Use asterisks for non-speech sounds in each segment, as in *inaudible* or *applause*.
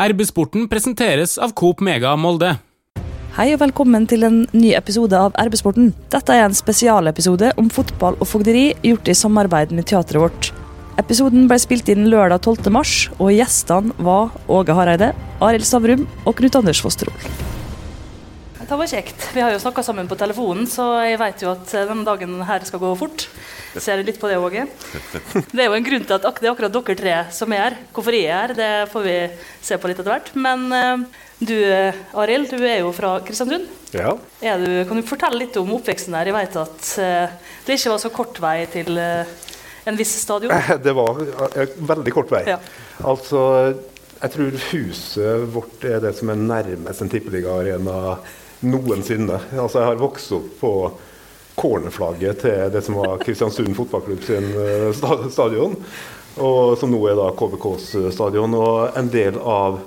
RB-sporten presenteres av Coop Mega Molde. Hei og velkommen til en ny episode av RB-sporten. Dette er en spesialepisode om fotball og fogderi gjort i samarbeid med teatret vårt. Episoden ble spilt inn lørdag 12. mars, og gjestene var Åge Hareide, Arild Stavrum og Knut Anders Fosterol. Det var kjekt. Vi har jo snakka sammen på telefonen, så jeg vet jo at denne dagen her skal gå fort. Ser du litt på det, Åge? *laughs* Det er jo en grunn til at det er akkurat dere tre som er her. Hvorfor jeg er her, det får vi se på litt etter hvert. Men uh, du Arild, du er jo fra Kristiansund. Ja. Du, kan du fortelle litt om oppveksten her? Jeg vet at det ikke var så kort vei til en viss stadion. *laughs* Det var veldig kort vei. Ja. Altså, jeg tror huset vårt er det som er nærmest en tippeligaarena noensinne. Altså, jeg har vokst opp på cornerflagget til det som var Kristiansund fotballklubb sin uh, stadion, og som nå er da KBKs stadion. Og en del av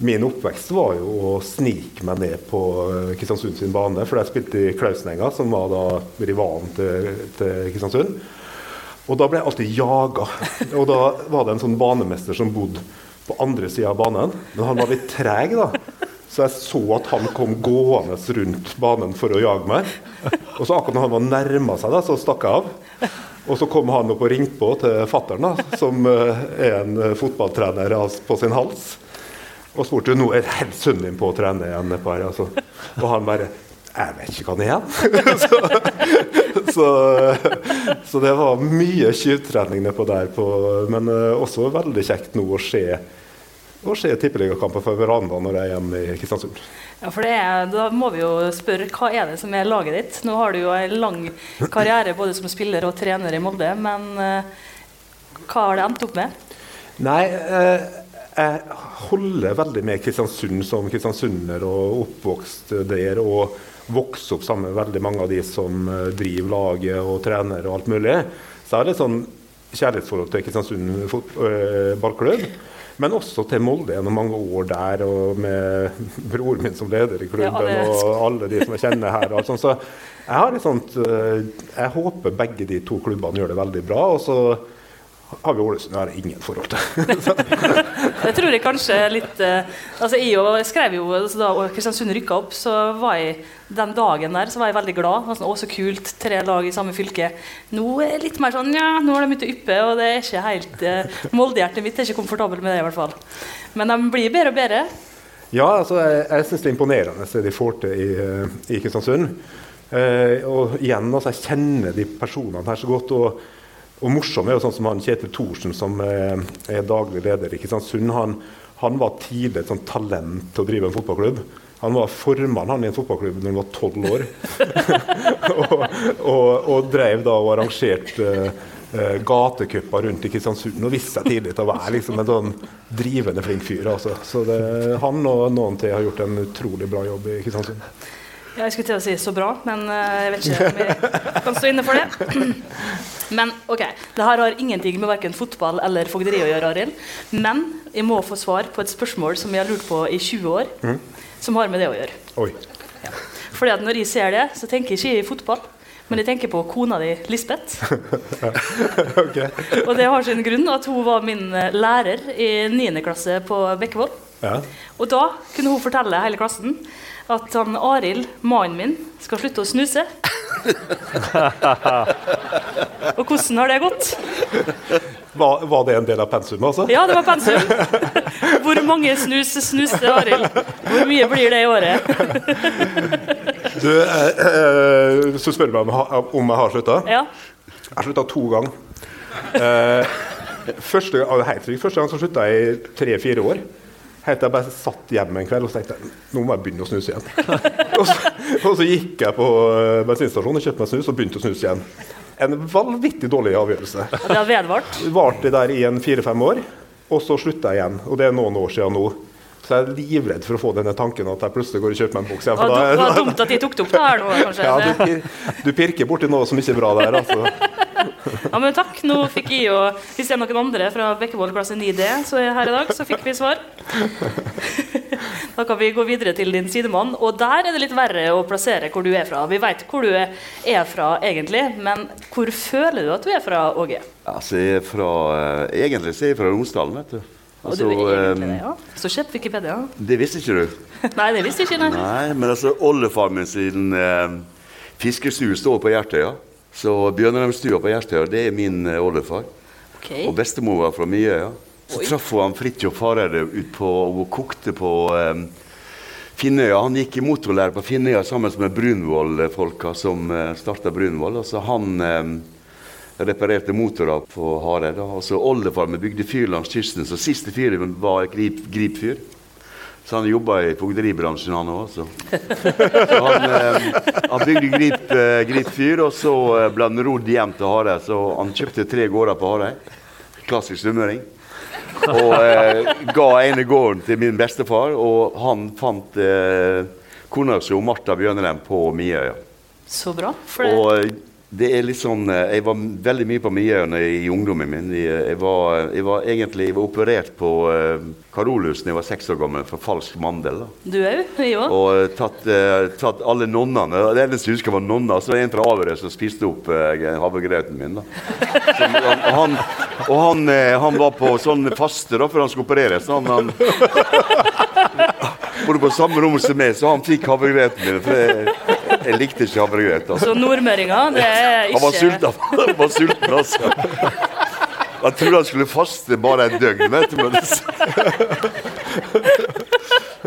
min oppvekst var jo å snike meg ned på uh, Kristiansund sin bane, for jeg spilte i Klausenenga, som var da rivalen til, til Kristiansund. Og da ble jeg alltid jaga. Og da var det en sånn banemester som bodde på andre sida av banen, men han var litt treg, da. Så jeg så at han kom gående rundt banen for å jage meg. Og så akkurat når han var nærma seg, da, så stakk jeg av. Og så kom han opp og ringte på til fattern, som er en fotballtrener på sin hals. Og spurte nå er sønnen din på å trene igjen nedpå her. Altså. Og han bare Jeg vet ikke hva han er *laughs* så, så, så, det var mye tjuvtrening nedpå der. På, men også veldig kjekt nå å se og se tippeligakamper for veranda når jeg er hjemme i Kristiansund. Ja, for er, Da må vi jo spørre hva er det som er laget ditt? Nå har du jo en lang karriere både som spiller og trener i Molde, men uh, hva har det endt opp med? Nei, uh, jeg holder veldig med Kristiansund som kristiansunder og oppvokst der. og vokser opp sammen med veldig mange av de som eh, driver laget og trener og alt mulig. Så jeg har et sånn kjærlighetsforhold til Kristiansund ballklubb. Men også til Molde gjennom mange år der, og med *laughs* broren min som leder i klubben. Ja, og alle de som jeg kjenner her. Og sånn. Så jeg har et sånt Jeg håper begge de to klubbene gjør det veldig bra. og så har vi Ålesund har jeg ingen forhold til. *laughs* det tror jeg kanskje litt uh, altså Jeg skrev jo altså da Kristiansund rykka opp, så var jeg den dagen der så var jeg veldig glad. Altså, å, så kult, tre lag i samme fylke. Nå er det litt mer sånn ja, nå har de begynt å yppe, og det er ikke helt uh, Moldehjertet mitt er ikke komfortabel med det, i hvert fall. Men de blir bedre og bedre. Ja, altså, jeg, jeg syns det er imponerende det de får til i, i Kristiansund. Uh, og igjen, altså, jeg kjenner de personene her så godt. og og morsom er jo sånn som han Kjetil Thorsen, som er, er daglig leder i Kristiansund. Han, han var tidlig et sånt talent til å drive en fotballklubb. Han var formann han i en fotballklubb da han var tolv år. *laughs* *laughs* og, og, og, drev da og arrangerte uh, gatecuper rundt i Kristiansund. Og visste seg tidlig til å være liksom, en sånn drivende flink fyr. Altså. Så det, han og noen til har gjort en utrolig bra jobb i Kristiansund. Jeg skulle til å si så bra, men jeg vet ikke om jeg kan stå inne for det. *clears throat* Men ok, det her har ingenting med verken fotball eller fogderi å gjøre, Arild. Men jeg må få svar på et spørsmål som jeg har lurt på i 20 år, mm. som har med det å gjøre. Oi. Ja. Fordi at når jeg ser det, så tenker jeg ikke i fotball. Men jeg tenker på kona di, Lisbeth. *laughs* okay. *laughs* Og det har sin grunn at hun var min eh, lærer i 9. klasse på Bekkevoll. Ja. Og da kunne hun fortelle hele klassen at han Arild, mannen min, skal slutte å snuse. Og hvordan har det gått? Var, var, det en del av pensum? altså? Ja, det var pensum. *laughs* Hvor mange snus snuste Arild? Hvor mye blir det i året? du, eh, eh, så spør du meg om, om jeg har slutta? Ja. Jeg har slutta to ganger. Eh, første, første gang så slutta jeg i tre-fire år. Helt til jeg bare satt hjemme en kveld og tenkte nå må jeg begynne å snuse igjen. *laughs* og, så, og, så, gikk jeg på eh, bensinstasjonen og kjøpte meg snus og begynte å snuse igjen. En vanvittig dårlig avgjørelse. Det har vedvart? Varte der i en fire-fem år, og så slutta jeg igjen. Og det er noen år siden nå. Så jeg er livredd for å få denne tanken at jeg plutselig går og kjøper meg en boks. Ja, det var dumt at de tok det opp der nå, *laughs* kanskje. Ja, du, pir, du pirker borti noe som ikke er bra der, altså. Ja, men takk. Nå fikk jeg jo Hvis det er noen andre fra Bekkevold klasse 9D så er her i dag, så fikk vi svar. *laughs* Da kan vi gå videre til din sidemann. Og der er det litt verre å plassere hvor du er fra. Vi vet hvor du er fra egentlig, men hvor føler du at du er fra, Åge? Altså, jeg er fra, eh, egentlig så er jeg fra Romsdalen, vet du. Og du Altså, er egentlig eh, det, ja. Så kjøp Wikipedia. Det visste ikke du? *laughs* Nei, det visste ikke, nei. Nei, men altså, oldefarmen sin eh, fiskestue står på Gjertøya. Så Bjørnarheimstua på Gjertøya, det er min eh, oldefar. Ok. Og bestemor var fra Miøya. Så Oi. traff hun han Fridtjof Hareide ut på og kokte på eh, Finnøya. Han gikk i motorlære på Finnøya sammen med Brunvoll-folka som eh, starta Brunvoll. Altså han eh, reparerte motorer på Hareid. Og så oldefar min bygde fyr langs kysten, så siste fyret var grip, gripfyr. Så han jobba i fogderibransjen, han òg. Så. så han, eh, han bygde grip, eh, gripfyr, og så eh, ble han rodd hjem til Hareid. Så han kjøpte tre gårder på Hareid. Klassisk sunnmøring. Og eh, ga ene gården til min bestefar, og han fant eh, kona si, Martha Bjørnelem, på Miøya. Så bra. For det, Og eh, det er litt sånn eh, Jeg var veldig mye på Miøyene i ungdommen min. Jeg, jeg, var, jeg var egentlig jeg var operert på uh, Karolus da jeg var seks år gammel for falsk mandel. da. du òg? Jeg. Og eh, tatt, eh, tatt alle nonnene. Det eneste jeg husker var nonna. Så var det en fra Averøy som spiste opp havregrøten min. da. Så, han, han, og han, eh, han var på sånn faste da, før han skulle opereres. Han, han *laughs* bodde på samme rom som meg, så han fikk havregrøten min. For jeg, jeg likte ikke havregrøt. Altså. Så nordmøringa, det er ikke Han var sulten, han var sulten altså. Jeg trodde han skulle faste bare et døgn. vet du.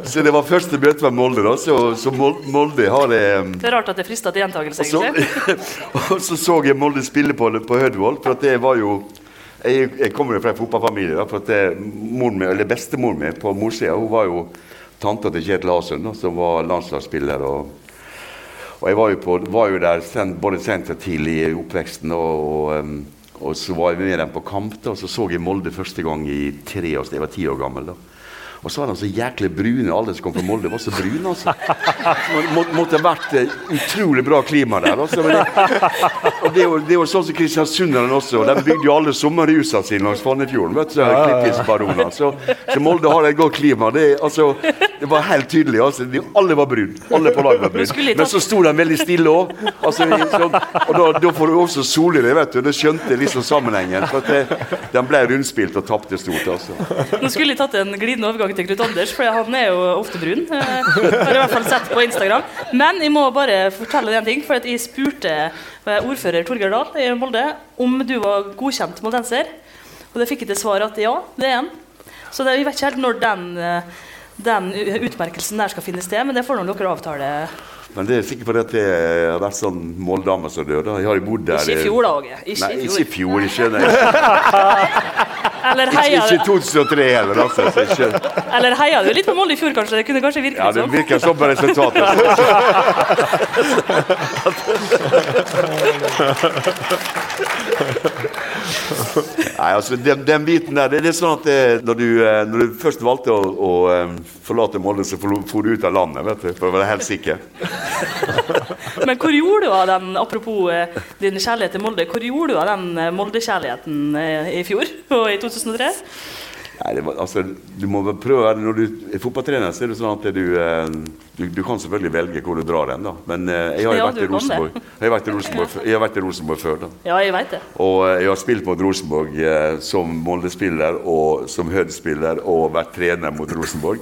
Så det var første møte med Molde. da, Så, så Molde har det Det er rart at det frister til gjentakelse, egentlig. *laughs* og så så jeg Molde spille på, på Hødvold. For at det var jo Jeg, jeg kommer jo fra en fotballfamilie. da, for at det, moren min, eller Bestemoren min på morssida var jo tanta til Kjetil Hasund, som var landslagsspiller. og og jeg var jo, på, var jo der sen, både sent og tidlig i oppveksten. Og, og, og så var jeg med dem på kamp, da, og så så jeg Molde første gang i tre år. Jeg var ti år gammel da. Og så var de så jæklig brune. Alle som kom fra Molde, var så brune. altså. Det må, måtte vært eh, utrolig bra klima der. altså. Men det, og det er jo, det er jo sånn som kristiansunderne også. De bygde jo alle sommerhusene sine langs Fannefjorden. vet du, så Så, så Molde har et godt klima. Det, altså, det var helt tydelig. altså. De, alle var brune. Alle på laget var brune. Men så sto de veldig stille òg. Altså, sånn, og da, da får du også sol i det, vet du. Det skjønte liksom sammenhengen. For at det, de ble rundspilt og tapte stort. altså. Nå skulle jeg tatt en glidende overgang til Knut Anders, for han er jo ofte brun. Eh, Har i hvert fall sett på Instagram. Men jeg må bare fortelle en ting, for jeg spurte eh, ordfører Torgeir Dahl i Molde om du var godkjent moldenser. Og det fikk jeg til svar at ja, det er han. Så det, jeg vet ikke helt når den, eh, den utmerkelsen der skal finne sted, men det får nå dere avtale. Men det er sikkert fordi at det har vært sånn Moldame som døde. Jeg har jo bodd der Ikke i fjor, da, Åge. Ikke Nei, *laughs* i ikke i fjor. fjor. Ikke. Eller heia, ikke i 2003 heller. Altså, så ikke. eller heia du litt på Molde i fjor, kanskje? Det kunne kanskje virke Ja, det sånn. virker sånn på resultatet. *laughs* Nei, altså, den, den biten der, det, det er sånn at det, når, du, eh, når du først valgte å, å eh, forlate Molde, så for du ut av landet, vet du, for å være helt sikker. *laughs* Men hvor gjorde du av den, apropos eh, din kjærlighet til Molde, hvor gjorde du av den eh, Molde-kjærligheten eh, i fjor og i 2003? Nei, det var, altså, du må prøve Når du er fotballtrener, så er det sånn at du, eh, du, du kan selvfølgelig velge hvor du drar hen. da. Men eh, jeg har jo Ja, vært i. Rosenborg Jeg har vært i Rosenborg, jeg har vært i Rosenborg før. da. Ja, jeg vet det. Og eh, jeg har spilt mot Rosenborg eh, som Molde-spiller og som Hødd-spiller og vært trener mot Rosenborg.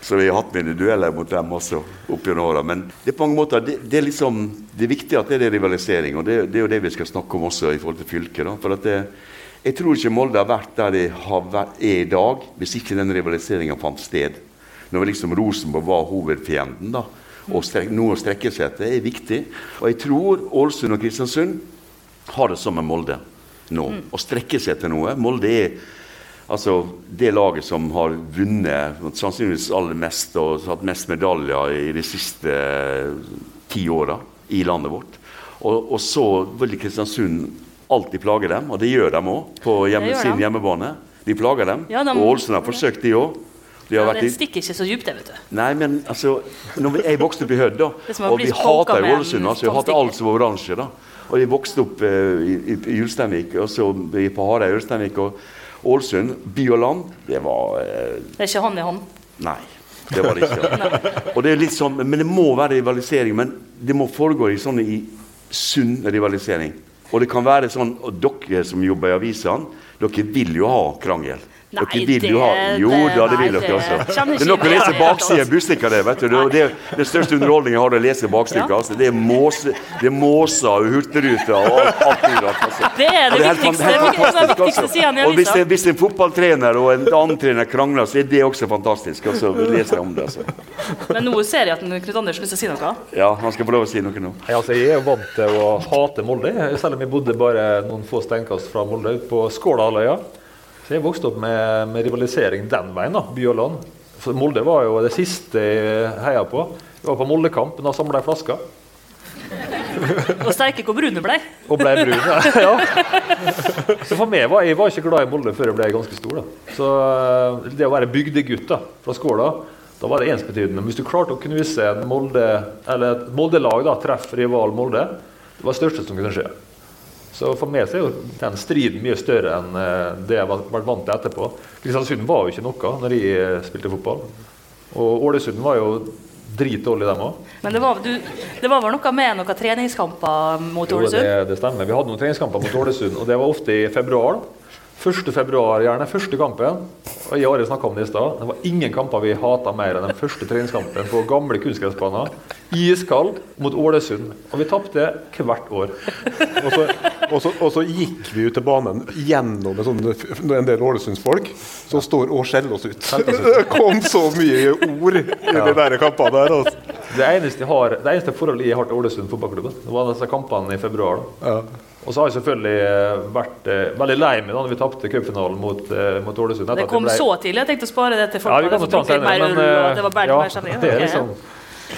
Så jeg har hatt mine dueller mot dem også opp gjennom åra. Men det er på mange måter, det, det er liksom, det er viktig at det er rivalisering, og det, det er jo det vi skal snakke om også i forhold til fylket. da. For at det, jeg tror ikke Molde har vært der de er i dag, hvis ikke den rivaliseringa fant sted. Når liksom Rosenborg var hovedfienden. da. Og strek, noe å strekke seg etter er viktig. Og jeg tror Ålesund og Kristiansund har det som med Molde nå. Å strekke seg etter noe. Molde er altså, det laget som har vunnet sannsynligvis aller mest og hatt mest medaljer i de siste eh, ti åra i landet vårt. Og, og så vil Kristiansund alltid plager dem, og det gjør de òg på hjemme, sin de. hjemmebane. De plager dem. Ja, de- og Ålesund har forsøkt, de òg. De Ja, det stikker ikke så djupt, det, vet du. Nei, men altså når vi, Jeg vokste opp i Hødd, da. *laughs* Og vi hater Ålesund. Altså, vi hater alt som var oransje. da. Og jeg vokste opp eh, i, i, Ulsteinvik, og så på Hareid Ulsteinvik. Og Ålesund, by og land, det var eh, Det er ikke hånd i hånd. Nei. Det var det ikke. *laughs* det sånn, Men det må være rivalisering. Men det må foregå i sånn i sunn rivalisering. Og det kan være sånn og dere som jobber i avisene, dere vil jo ha krangel. Nei, dere vil jo det- ha Jo det- da, det vil dere også. Det er nok å lese baksiden baksida av Bustika det. vet du. Det, det, det største underholdningen jeg har, er å lese baksiden Altså. Det er måse- det er måser og hurtigruter og alt, alt mulig rart. Altså. Det er det viktigste- er altså. Og hvis, hvis en fotballtrener og en annen trener krangler, så er det også fantastisk. Altså, vi leser om det. Altså. Men nå ser jeg at Knut Anders vil si noe. Ja, han skal få lov å si noe nå. Nei, altså, jeg er vant til å hate Molde, selv om jeg bodde bare noen få steinkast fra Molde, på Skålahalvøya. Så jeg vokste opp med, med rivalisering den veien, da, by og land. For Molde var jo det siste jeg heia på. Jeg var på Moldekamp, da samla jeg flasker. Og steike hvor brune ble. Og ble brun. *laughs* ja. Så for meg var jeg var ikke glad i Molde før jeg ble ganske stor. da. Så eh, det å være bygdegutt da, fra Skåla, da var det ensbetydende. Men hvis du klarte å knuse en Molde, eller et Molde-lag, treff rival Molde, det var det største som kunne skje. Så for meg så er jo den striden mye større enn eh, det jeg har vært vant til etterpå. Kristiansund var jo ikke noe når jeg eh, spilte fotball. Og Ålesund var jo dritdårlig, dem òg. Men det var, du, det var vel noe med noen treningskamper mot Jo, Ålesund? det, det stemmer. Vi hadde noen treningskamper mot Ålesund, og det var ofte i februar. da. 1. februar, gjerne første kampen. Og jeg og Are snakket om det i stad. Det var ingen kamper vi hata mer enn den første treningskampen på gamle kunstgressbaner. Iskald mot Ålesund. Og vi tapte hvert år. Og så, og, så, og så gikk vi ut til banen gjennom en, sånn, en del Ålesundsfolk som står og skjeller oss ut. Det kom så mye ord i de der kampene der. Altså. Det eneste, jeg har, det eneste forholdet jeg har til Ålesund fotballklubb, det var disse kampene i februar. da. Ja. Og så har jeg selvfølgelig eh, vært eh, veldig lei meg da når vi tapte cupfinalen mot, eh, mot Ålesund. Det kom ble- så tidlig. Jeg tenkte å spare det til folk. Ja, vi kan ta den senere, men eh, det var bare ja, mer stemning. det er liksom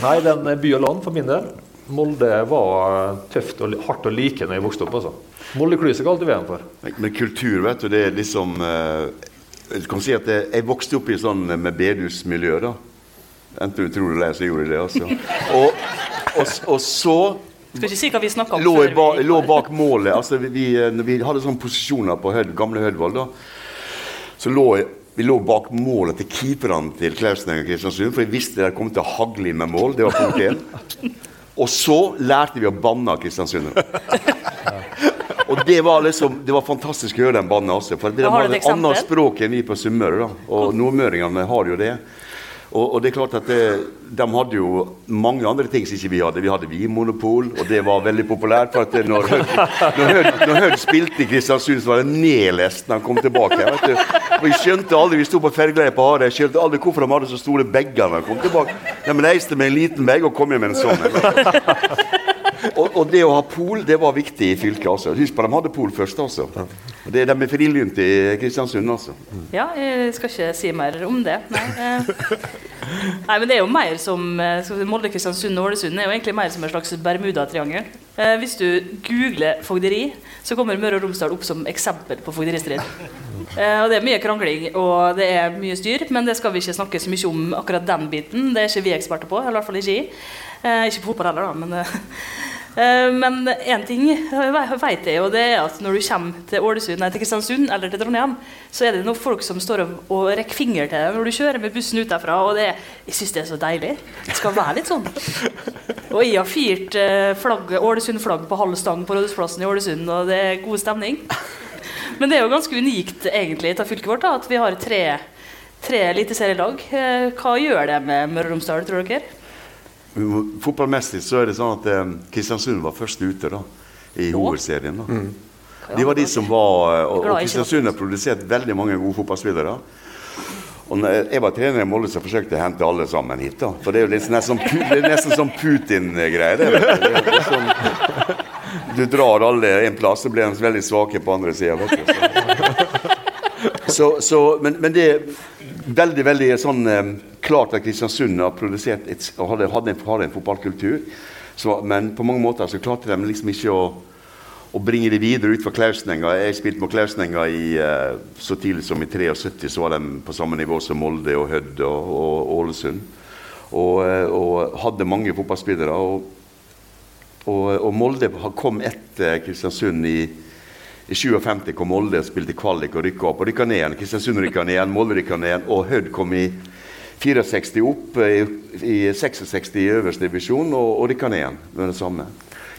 Nei, den er by og land for min del. Molde var tøft og hardt å like når jeg vokste opp. altså. Moldeklyse kalte vi den for. Men kultur, vet du, det er liksom eh, Jeg kan si at jeg, jeg vokste opp i sånn eh, med bedusmiljø, da. Enten du tror det eller ei, så gjorde jeg det, altså. *laughs* Og, og, og så Skal ikke si hva vi snakka om lå før ba, vi lå bak målet. altså Vi, vi, når vi hadde sånne posisjoner på Hød, gamle Hødvold, da, så lå vi lå bak målet til keeperne til Klausen og Kristiansund, for jeg visste det kom til å hagle med mål. Det var punkt én. Og så lærte vi å banne Kristiansund. *laughs* Og det var liksom, det var fantastisk å høre den banne også. For det Ja, har var et et annet språk enn vi på Sunnmøre. Og *laughs* nordmøringene har jo det. Og, og det er klart at det, De hadde jo mange andre ting som ikke vi hadde. Vi hadde vinmonopol, og det var veldig populært. for at Når Hødd når Hødd- når spilte i Kristiansund, så var det nedlest når han kom tilbake. vet du. Og Vi skjønte aldri, vi sto på fergeleiet på Hareid, skjønte aldri hvorfor de hadde så store bager når han kom tilbake. De reiste med en liten bag og kom hjem med en sånn. Og, og det å ha pol det var viktig i fylket. altså. Husk på, de hadde pol først. altså. Og det, De er frilynte i Kristiansund. altså. Ja, jeg skal ikke si mer om det. Nei, eh. Nei men det er jo mer som eh, Molde, Kristiansund og Ålesund er jo egentlig mer som en slags Bermudatriangel. Eh, hvis du googler fogderi, så kommer Møre og Romsdal opp som eksempel på fogderistrid. Eh, og det er mye krangling og det er mye styr, men det skal vi ikke snakke så mye om akkurat den biten. Det er ikke vi eksperter på, eller i hvert fall ikke jeg. Eh, ikke på fotball heller, da, men Eh, Men én ting vet jeg, og det er at når du kommer til Ålesund, nei, til Kristiansund eller til Trondheim, så er det noen folk som står og, rekker finger til deg når du kjører med bussen ut derfra. Og det, jeg syns det er så deilig. Det skal være litt sånn. Og jeg har firt eh, Ålesund-flagg på halv stang på Rådhusplassen i Ålesund, og det er god stemning. Men det er jo ganske unikt egentlig til fylket vårt da, at vi har tre, tre eliteserielag. Eh, Hva gjør det med Møre og Romsdal, tror dere? Fotballmessig så er det sånn at eh, Kristiansund var først ute da, i hovedserien. da. De var de som var eh, Og, og Kristiansund har produsert veldig mange gode fotballspillere. Og når jeg var trener i Molde, så forsøkte jeg å hente alle sammen hit. da. For det er jo litt nesten, som det er nesten som Putin-greier. det, vet du. Det er liksom- Du drar alle en plass, så blir de veldig svake på andre sida. Så, så, men, men det veldig veldig sånn eh, klart at Kristiansund har produsert et, hadde, hadde, en, hadde en fotballkultur. Så, men på mange måter så klarte de liksom ikke å, å bringe det videre ut fra Klausenenga. Jeg spilte med Klausenenga i, eh, så tidlig som i 73, så var de på samme nivå som Molde og Hødd og, og Ålesund. Og, eh, og hadde mange fotballspillere. Og, og, og Molde kom etter Kristiansund i i 57 kom Molde og spilte kvalik og rykka opp. og rykka ned igjen. Kristiansund rykka ned igjen, Molde rykka ned igjen, og Hødd kom i 64 opp i, i 66 i øverste divisjon og, og rykka ned igjen med det samme.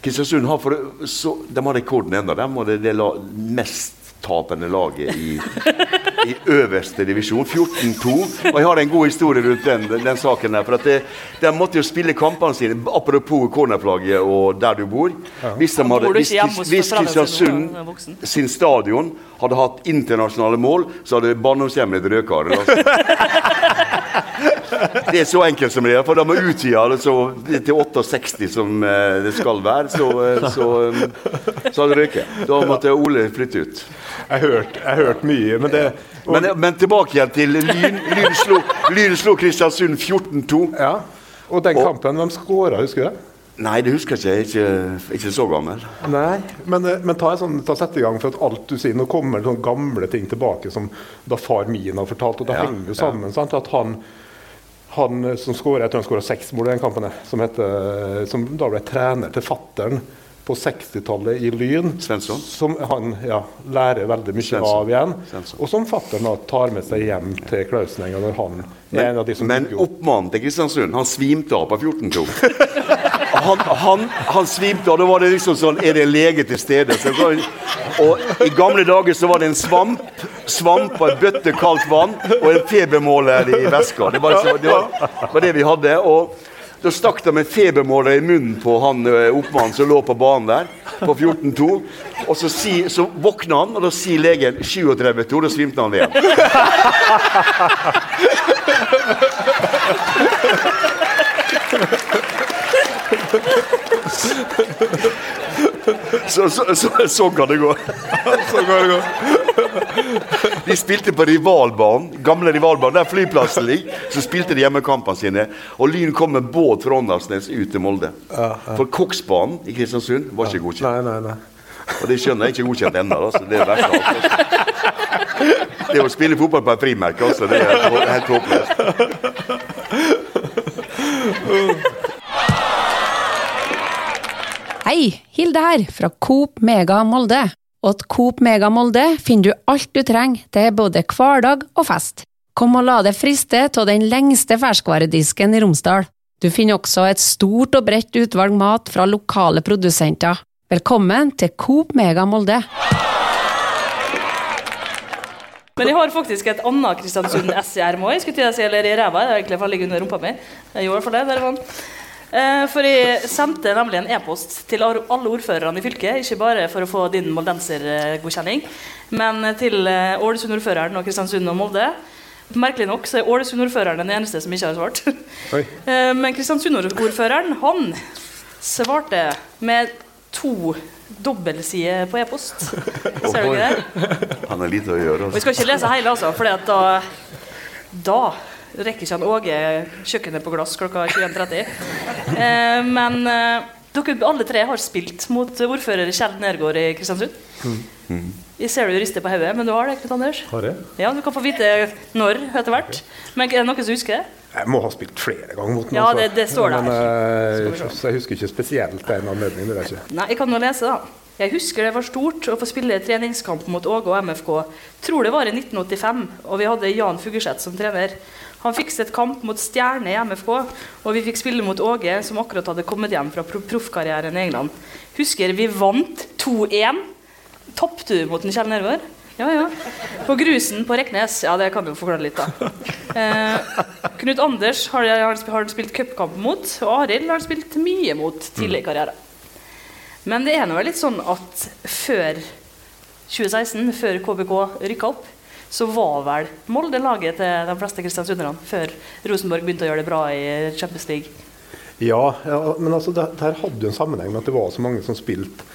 Kristiansund har, for, så, de har rekorden ennå, de, og det det la, mest tapende laget i i øverste divisjon. 14-2. Og jeg har en god historie rundt den, den saken der. For at det, de måtte jo spille kampene sine, apropos cornerflagget og der du bor. Hvis, de hadde, hvis, hvis Kristiansund sin stadion hadde hatt internasjonale mål, så hadde barndomshjemmet rødkar. Altså. *laughs* Det er så enkelt som det er, for de har utvida det så, til 68 som eh, det skal være. Så, eh, så, eh, så hadde det røket. Da måtte Ole flytte ut. Jeg har hørt, mye, men det og, Men, men tilbake igjen til Lyn. Lyn slo, Lyn slo Kristiansund 14-2. ja. og den kampen, hvem skåra, husker du det? Nei, det husker jeg ikke. Jeg er ikke, ikke så gammel. Nei, men, men ta, sånn, ta sett i gang for at alt du sier Nå kommer sånne gamle ting tilbake som da far min har fortalt, og det Ja, henger jo sammen. Sant? At han, han eh, som skåra Jeg tror han seks mål i den kampen, som, heter, som da ble trener til fattern på 60-tallet i Lyn. Svensson? Som han ja, lærer veldig mye Svensson. av igjen. Svensson. Og som fattern tar med seg hjem til Klausenenga når han er en av de som Men oppmannen til Kristiansund, han svimte av på 14-2. *laughs* Han, han, han svimte og Da var det liksom sånn Er det en lege til stede? Så, og I gamle dager så var det en svamp svamp og en bøtte kaldt vann og en febermåler i veska. Det var, liksom, det, var, var det vi hadde. og da stakk de en febermåler i munnen på han oppmannen som lå på banen der, på 14-2. Og så, si, så våkna han, og da sier legen 37-2. Da svimte han igjen. Så, så, så, sånn kan det gå. Så kan det gå. De spilte på rivalbanen, gamle rivalbanen, der flyplassen ligger. Så spilte de hjemmekampene sine. Og Lyn kom med båt fra Åndalsnes ut til Molde. For Koksbanen i Kristiansund var ikke godkjent. Nei, nei, nei. Og det skjønner jeg ikke godkjent ennå. Altså. Det er det verste. Det å spille fotball på et frimerke, altså, det er helt- helt håpløst. Hei, Hilde her, fra Coop Mega Molde. Og at Coop Mega Molde finner du alt du trenger til både hverdag og fest. Kom og la deg friste av den lengste ferskvaredisken i Romsdal. Du finner også et stort og bredt utvalg mat fra lokale produsenter. Velkommen til Coop Mega Molde. Men jeg har faktisk et annet Kristiansund S i ermet òg. Skulle til å si, eller i ræva. Det er egentlig for å ligge under rumpa mi. Jeg gjorde for det. Der var For jeg sendte nemlig en e-post til alle ordførerne i fylket. Ikke bare for å få din moldensergodkjenning, men til eh, Ålesund-ordføreren og Kristiansund og Molde. Merkelig nok så er Ålesund-ordføreren den eneste som ikke har svart. Oi. *laughs* Eh, Men Kristiansund-ordføreren han svarte med to dobbeltsider på e-post. *laughs* Ser du ikke det? Han er lite å gjøre. Og vi Altså. skal ikke lese hele, altså, for da, da rekker ikke han Åge kjøkkenet på glass klokka 21.30. Eh, men eh, dere alle tre har spilt mot ordfører Kjell Nergård i Kristiansund. Jeg ser du rister på hodet, men du har det, Knut Anders? Har jeg? Ja, Du kan få vite når etter hvert. Men er det noen som husker det? Jeg må ha spilt flere ganger mot den. Ja, det- det står der. Men, eh, jeg husker ikke spesielt en anledning. Det ikke. Nei, jeg kan nå lese, da. Jeg husker det var stort å få spille treningskamp mot Åge og MFK. Tror det var i 1985, og vi hadde Jan Fugerseth som trener. Han fikset kamp mot Stjerne i MFK, og vi fikk spille mot Åge, som akkurat hadde kommet hjem fra proffkarrieren i England. Husker vi vant 2-1. Tapte du mot en Kjell Nergård? Ja, ja. På grusen på Reknes. Ja, det kan du forklare litt, da. Eh, Knut Anders har han spilt cupkamp mot, og Arild har han spilt mye mot tidlig i karrieren. Men det er nå litt sånn at før 2016, før KBK rykka opp, så var vel Molde laget til de fleste kristiansunderne før Rosenborg begynte å gjøre det bra i Champions League. Ja, ja, men altså, det, det her hadde jo en sammenheng med at det var så mange som spilte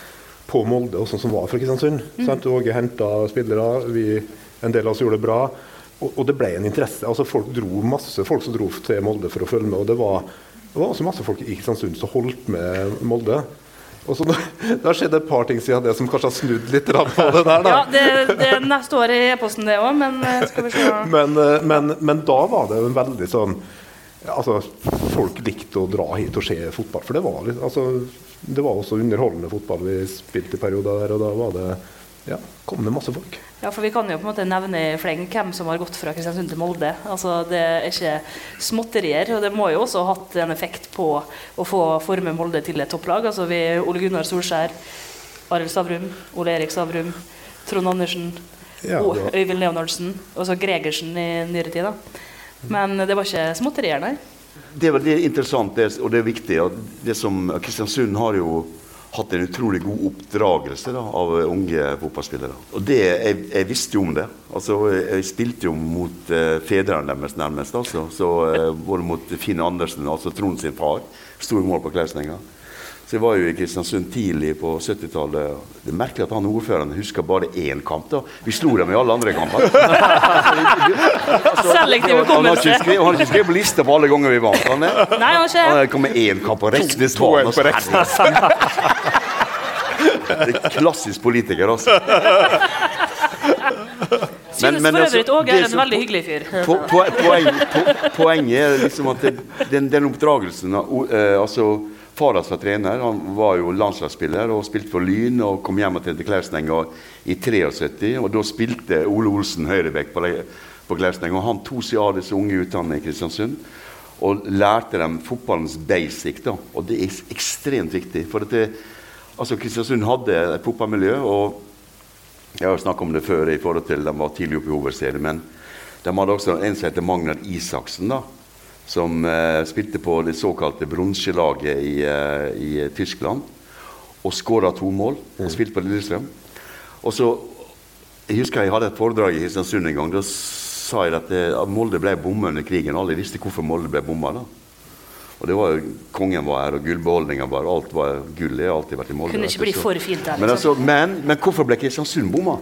på Molde, og sånn som var fra Kristiansund. Mm. Åge henta spillere, vi, en del av oss gjorde det bra. Og, og det ble en interesse. altså Folk dro masse folk som dro til Molde for å følge med. Og det var, det var også masse folk i Kristiansund som holdt med Molde. Og så Det har skjedd et par ting siden det som kanskje har snudd litt på det der. da. Ja, det, det neste år i e-posten, det òg, men eh, skal vi se Men, eh, men, men da var det en veldig sånn Altså, Folk likte å dra hit og se fotball. For det var, litt, altså, det var også underholdende fotball vi spilte i perioder der. Og da var det Ja, kom det masse folk. Ja, for Vi kan jo på en måte nevne i fleng hvem som har gått fra Kristiansund til Molde. Altså, Det er ikke småtterier. og Det må jo også ha hatt en effekt på å få forme Molde til et topplag. Altså vi, Ole Gunnar Solskjær, Arild Stavrum, Ole Erik Stavrum, Trond Andersen. Ja, og Øyvind Leonardsen. Og så Gregersen i nyere tid. da. Men det var ikke småtterier, nei. Det, er det er interessant det, og det er viktig. det som Kristiansund har jo hatt en utrolig god oppdragelse da, av unge fotballspillere. Og det, jeg, jeg visste jo om det. Altså, jeg, spilte jo mot eh, fedrene deres nærmest. Altså. Så, eh, både mot Finn Andersen, altså Trond sin far. Sto i mål på Klausenenga. Så jeg var jo i Kristiansund tidlig på 70-tallet. Det er merkelig at han ordføreren husker bare én kamp. da. Vi slo dem i alle andre kamper. *laughs* Selektiv har ikke hukommelse. han har ikke skrevet på lista på alle ganger vi vant. Han Nei, han har ikke han kom med én kamp og Reksnes altså. Det er klassisk politiker, altså. Men for altså, øvrig Åge er en som- veldig hyggelig fyr. Po po poeng, po poenget er liksom at det, den, den oppdragelsen eh, altså Faras var trener, han var jo landslagsspiller og spilte for Lyn og kom hjem til Klausenenga i 73. og Da spilte Ole Olsen høyrebekk på, på Klausenenga. og Han tok seg av disse unge utdannede i Kristiansund og lærte dem fotballens basic. da, og Det er ekstremt viktig. for det, altså Kristiansund hadde et fotballmiljø. og jeg har snakket om det før i forhold til de var tidlig oppe i hovedserien. Men de hadde også en som heter Magnar Isaksen, da, som eh, spilte på det såkalte bronselaget i, eh, i Tyskland. Og skåra to mål. Og spilte på Lillestrøm. Og så, Jeg husker jeg hadde et foredrag i Kristiansund en gang. Da sa jeg at, det, at Molde ble bomma under krigen. Alle visste hvorfor Molde ble bomma. da. Og det var jo, Kongen var her, og gullbeholdninga var Alt var gull. Det har alltid vært i Molde. Kunne ikke bli for fint der, men, liksom. altså, men, men hvorfor ble Kristiansund bomma?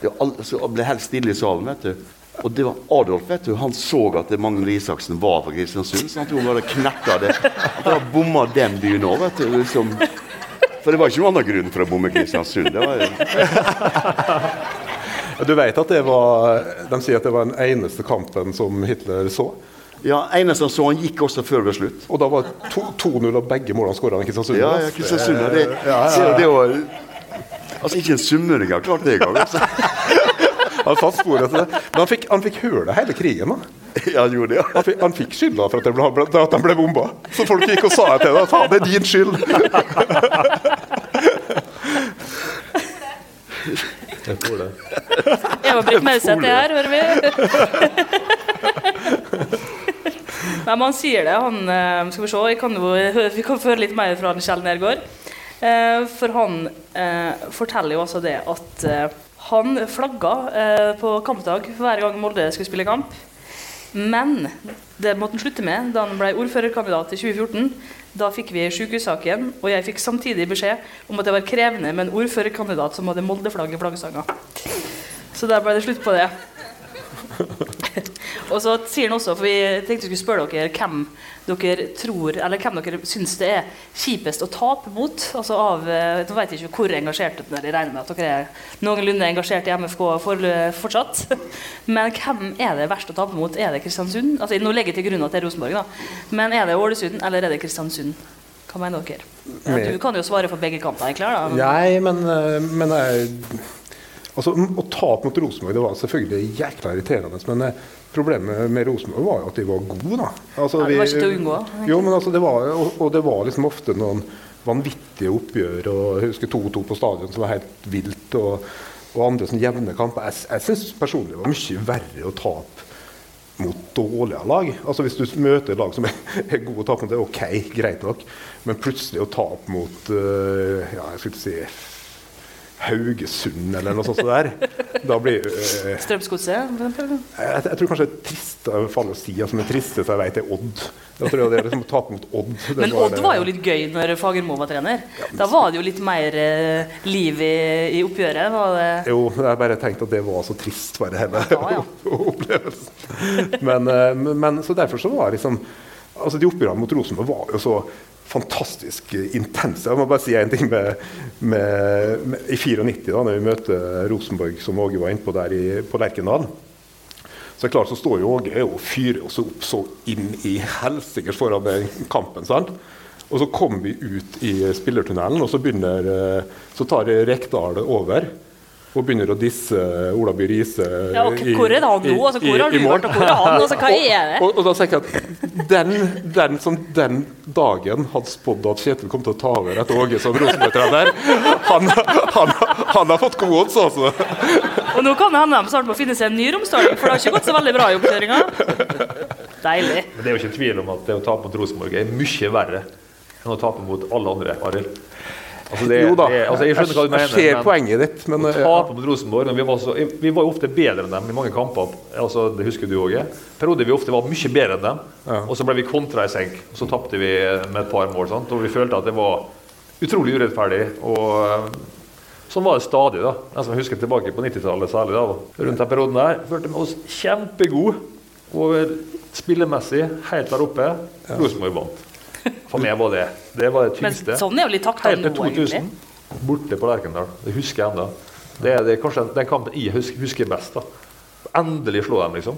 Det altså, ble helt stille i salen. vet du. Og det var Adolf vet du, han så at Magnus Isaksen var fra Kristiansund. så han tror han bare knerta det. At han bomma den byen òg, vet du. Liksom. For det var ikke noen annen grunn for å bomme Kristiansund. Det var, Du vet at det var De sier at det var den eneste kampen som Hitler så. ja, Eneste han så, han gikk også før det ble slutt. Og da var 2-0 av begge målene skåra av Kristiansund. Ja, ja, Kristiansund. ja, ja, ja. det var, altså, ikke en sunnmøring har klart det engang. Altså. Han satt sporet til det. Men han fikk, han fikk høre hele krigen. da. Ja, han gjorde det, ja. Han fikk, han fikk skylda for at de ble, at de ble bomba. Så folk gikk og sa til deg at det er din skyld. Jeg tror det. Eva Britt Mauseth er her, hører vi. Nei, men han sier det. Han, eh, skal vi se, jeg kan jo, vi kan få høre litt mer fra Kjell Nergård. Eh, For han eh, forteller jo altså det at han flagga eh, på kampdag hver gang Molde skulle spille kamp. Men det måtte han slutte med da han ble ordførerkandidat i 2014. Da fikk vi sykehussaken, og jeg fikk samtidig beskjed om at det var krevende med en ordførerkandidat som hadde Molde-flagg i flaggstanga. Så der ble det slutt på det. *laughs* og så sier han også, for vi tenkte vi skulle spørre dere hvem dere tror, eller hvem dere syns det er kjipest å tape mot. Altså av, eh, Nå vet jeg ikke hvor engasjert dere er, jeg regner med at dere er noenlunde engasjert i MFK for, fortsatt. *laughs* Men hvem er det verst å tape mot? Er det Kristiansund? Altså, nå legger jeg til grunn at det er Rosenborg, da. Men er det Ålesund, eller er det Kristiansund? Hva mener dere? Ja, du kan jo svare for begge kanter, egentlig. Da. Nei, men, eh, men jeg, altså, Å tape mot Rosenborg det var selvfølgelig jækla irriterende. Men eh, problemet med Rosenborg var jo at de var gode. da. Altså, Ja, det var ikke til å unngå, Jo, men altså, det var, og, og det var liksom ofte noen vanvittige oppgjør. og Jeg husker 2-2 på stadion som var helt vilt. Og, og andre sånn jevne kamper. Jeg, jeg syns personlig det var mye verre å tape mot dårligere lag. Altså Hvis du møter lag som er, *laughs* er gode å tape mot, det er ok, greit nok. Men plutselig å tape mot uh, ja, jeg skulle si Haugesund eller noe sånt der, da blir øh, Strømsgodset, jeg, jeg tror kanskje det trist av faller å si altså, men tristeste jeg vet, er Odd. Da tror jeg det er liksom å tape mot Odd. Men Odd det- var jo litt gøy når Fagermo var trener. Da var det jo litt mer eh, liv i, i oppgjøret. Var det Jo, men jeg bare tenkte at det var så trist, bare hele Ja, ja. *laughs* opplevelsen. Men, men, men så derfor så var liksom Altså De oppgjørene mot Rosenborg var jo så fantastisk intens, Jeg må bare si en ting med, med, med I 94, da når vi møter Rosenborg, som Åge var inne på der i, på Lerkendal så klart så står jo Åge og fyrer oss opp så inn i helsikes foran den kampen. sant? Og så kommer vi ut i spillertunnelen, og så begynner eh, Så tar Rekdal over. Og begynner å disse Ola By Riise Ja, og hvor er det han nå? Altså, hvor har du vært, og hvor er han? Altså, hva er det? Og, og, da tenker jeg at den, den som den dagen hadde spådd at Kjetil kom til å ta over etter Åge som Rosenborg-trener, han, han, han, har fått gode odds, altså. Og nå kan det hende de snart må finne seg en ny romsdaling, for det har ikke gått så veldig bra i oppkjøringa. Deilig. Men det er jo ikke tvil om at det å tape mot Rosenborg er mye verre enn å tape mot alle andre. Arild. Altså det, jo da, det, altså jeg skjønner hva du mener. Jeg ser poenget ditt, men Å tape mot Rosenborg vi var, så, vi var jo ofte bedre enn dem i mange kamper. Altså, det husker du òg. Perioder vi ofte var mye bedre enn dem. Ja. Og så ble vi kontra i senk. Og så tapte vi med et par mål. Sant? Og vi følte at det var utrolig urettferdig. Og sånn var det stadig. da. Jeg som husker tilbake på 90-tallet særlig. da, Rundt den perioden der. Følte vi oss kjempegode. Og spillemessig helt der oppe. Ja. Rosenborg vant. For meg var det det var det tyngste. Men sånn er jo litt takta nå, egentlig. Borte på Lerkendal. Det husker jeg ennå. Det, det er kanskje den kampen jeg husker, best. da. Endelig slå dem, liksom.